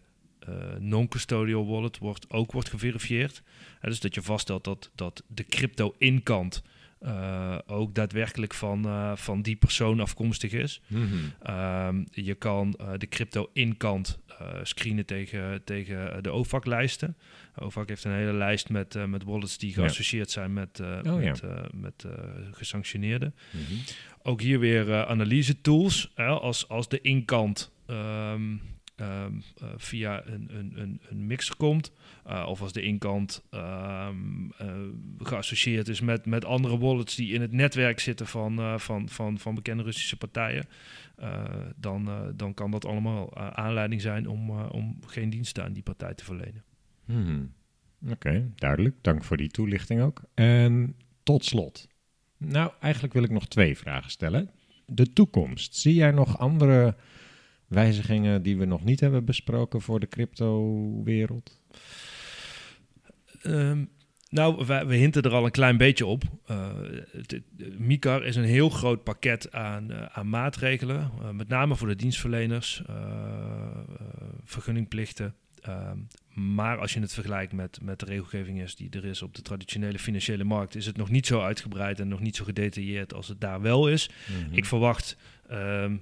non-custodial wallet wordt, ook wordt geverifieerd. Dus dat je vaststelt dat, dat de crypto-inkant eh, ook daadwerkelijk van, eh, van die persoon afkomstig is. Ehm, je kan eh, de crypto-inkant eh, screenen tegen, tegen de OVAC-lijsten. OVAC heeft een hele lijst met, eh, met wallets die geassocieerd zijn met, eh,
Oh, ja.
met, eh, eh, gesanctioneerden. Ook hier weer eh, analyse-tools. Hè, als, als de inkant ehm, ehm, eh, via een, een, een, een mixer komt, eh, of als de inkant ehm, eh, geassocieerd is met, met andere wallets die in het netwerk zitten van, van, van, van bekende Russische partijen, dan, dan kan dat allemaal aanleiding zijn om, om geen diensten aan die partij te verlenen.
Mhm. Oké, duidelijk. Dank voor die toelichting ook. En tot slot. Nou, eigenlijk wil ik nog twee vragen stellen. De toekomst. Zie jij nog andere wijzigingen die we nog niet hebben besproken voor de crypto-wereld?
Ehm, nou, we, we hinten er al een klein beetje op. Eh, het- het- MICAR is een heel groot pakket aan, eh, aan maatregelen, eh, met name voor de dienstverleners, eh, eh, vergunningplichten. Ehm, maar als je het vergelijkt met, met de regelgeving is die er is op de traditionele financiële markt, is het nog niet zo uitgebreid en nog niet zo gedetailleerd als het daar wel is. Ik verwacht ehm, eh,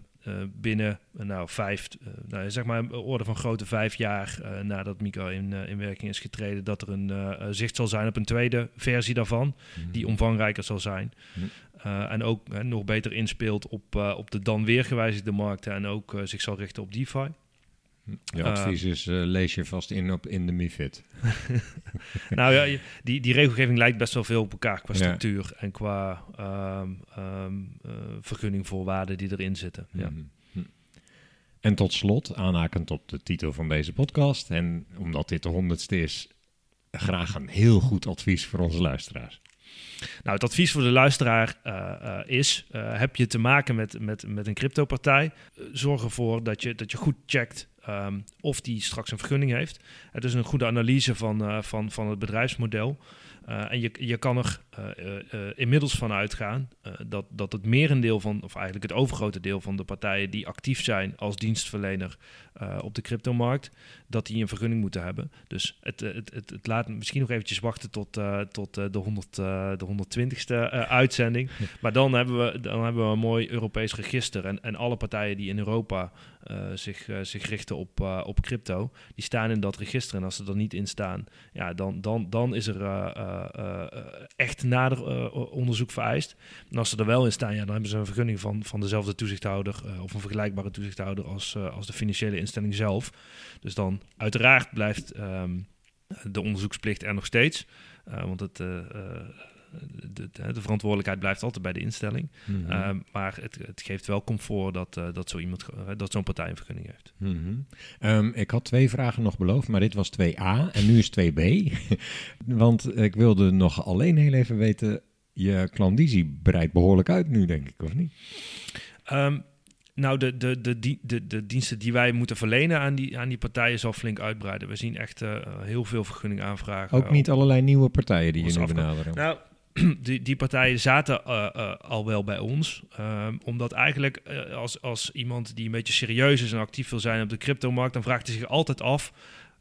binnen eh, nou, vijf, eh, nou, zeg maar een orde van grote vijf jaar eh, nadat Mico in, eh, in werking is getreden, dat er een eh, eh, zicht zal zijn op een tweede versie daarvan, die omvangrijker zal zijn.
Mhm.
Eh, en ook eh, nog beter inspeelt op, eh, op de dan weer gewijzigde markten en ook eh, zich zal richten op DeFi.
Je advies is, eh, lees je vast in op in de MIFID.
nou ja, die, die regelgeving lijkt best wel veel op elkaar qua
Ja.
structuur en qua ehm, ehm, eh, vergunningvoorwaarden die erin zitten. Ja.
Mhm. Hm. En tot slot, aanhakend op de titel van deze podcast, en omdat dit de honderdste is, graag een heel goed advies voor onze luisteraars.
Nou, het advies voor de luisteraar eh, eh, is: eh, heb je te maken met, met, met een cryptopartij? eh, zorg ervoor dat je, dat je goed checkt ehm, of die straks een vergunning heeft. Het is een goede analyse van, eh, van, van het bedrijfsmodel. Uh, en je, je kan er uh, uh, inmiddels van uitgaan dat, dat het merendeel van, of eigenlijk het overgrote deel van de partijen die actief zijn als dienstverlener op de cryptomarkt, dat die een vergunning moeten hebben. Dus het, het, het, het laat misschien nog eventjes wachten tot, tot de, 100, de 120ste uitzending. Maar dan hebben, we, dan hebben we een mooi Europees register. En, en alle partijen die in Europa zich, zich richten op, op crypto, die staan in dat register. En als ze er niet in staan, ja, dan, dan, dan is er echt nader onderzoek vereist. En als ze er wel in staan, ja, dan hebben ze een vergunning van, van dezelfde toezichthouder of een vergelijkbare toezichthouder als, als de financiële instelling zelf. Dus dan uiteraard blijft um, de onderzoeksplicht er nog steeds. want het, de, de, verantwoordelijkheid blijft altijd bij de instelling. Mm -hmm. maar het, het, geeft wel comfort dat, uh, dat zo iemand dat zo'n partij een vergunning heeft.
Mm -hmm. um, ik had twee vragen nog beloofd, maar dit was 2a en nu is 2b. Want ik wilde nog alleen heel even weten, je klandizie breidt behoorlijk uit nu, denk ik, of niet?
Um, nou, de, de, de, de, de, diensten die wij moeten verlenen aan die, aan die partijen zal flink uitbreiden. We zien echt uh, heel veel vergunning aanvragen.
Ook niet allerlei nieuwe partijen die je nu benaderen?
Nou, die, die partijen zaten uh, uh, al wel bij ons. Um, omdat eigenlijk uh, als, als iemand die een beetje serieus is en actief wil zijn op de cryptomarkt, dan vraagt hij zich altijd af: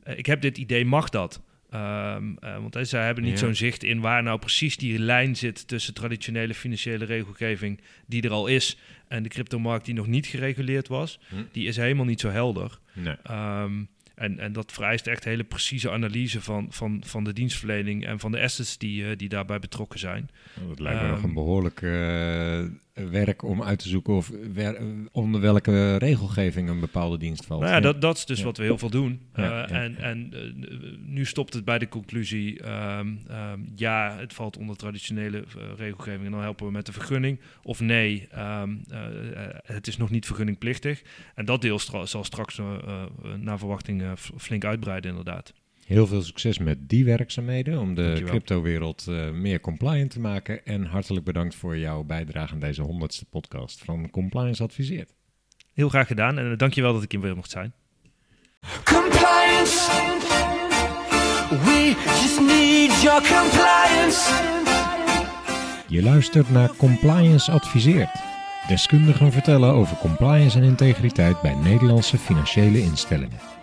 ik heb dit idee, mag dat? Um, want zij hebben niet ja. zo'n zicht in waar nou precies die lijn zit tussen traditionele financiële regelgeving die er al is en de cryptomarkt die nog niet gereguleerd was. Hm. Die is helemaal niet zo helder.
Nee.
Um, en, en dat vereist echt hele precieze analyse van, van, van de dienstverlening en van de assets die, uh, die daarbij betrokken zijn.
Dat lijkt me um, nog een behoorlijk uh, werk om uit te zoeken of wer, onder welke regelgeving een bepaalde dienst valt.
Nou ja, dat, dat is dus ja. wat we heel veel doen. Ja, uh, ja. En, en nu stopt het bij de conclusie, um, um, ja, het valt onder traditionele regelgeving en dan helpen we met de vergunning. Of nee, het is nog niet vergunningplichtig. En dat deel stra zal straks naar verwachting flink uitbreiden inderdaad.
Heel veel succes met die werkzaamheden om de cryptowereld uh, meer compliant te maken. En hartelijk bedankt voor jouw bijdrage aan deze honderdste podcast van Compliance Adviseert.
Heel graag gedaan en uh, dankjewel dat ik hier weer mocht zijn.
Compliance. We just need your compliance.
Je luistert naar Compliance Adviseert. Deskundigen vertellen over compliance en integriteit bij Nederlandse financiële instellingen.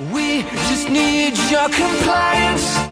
We just need your compliance.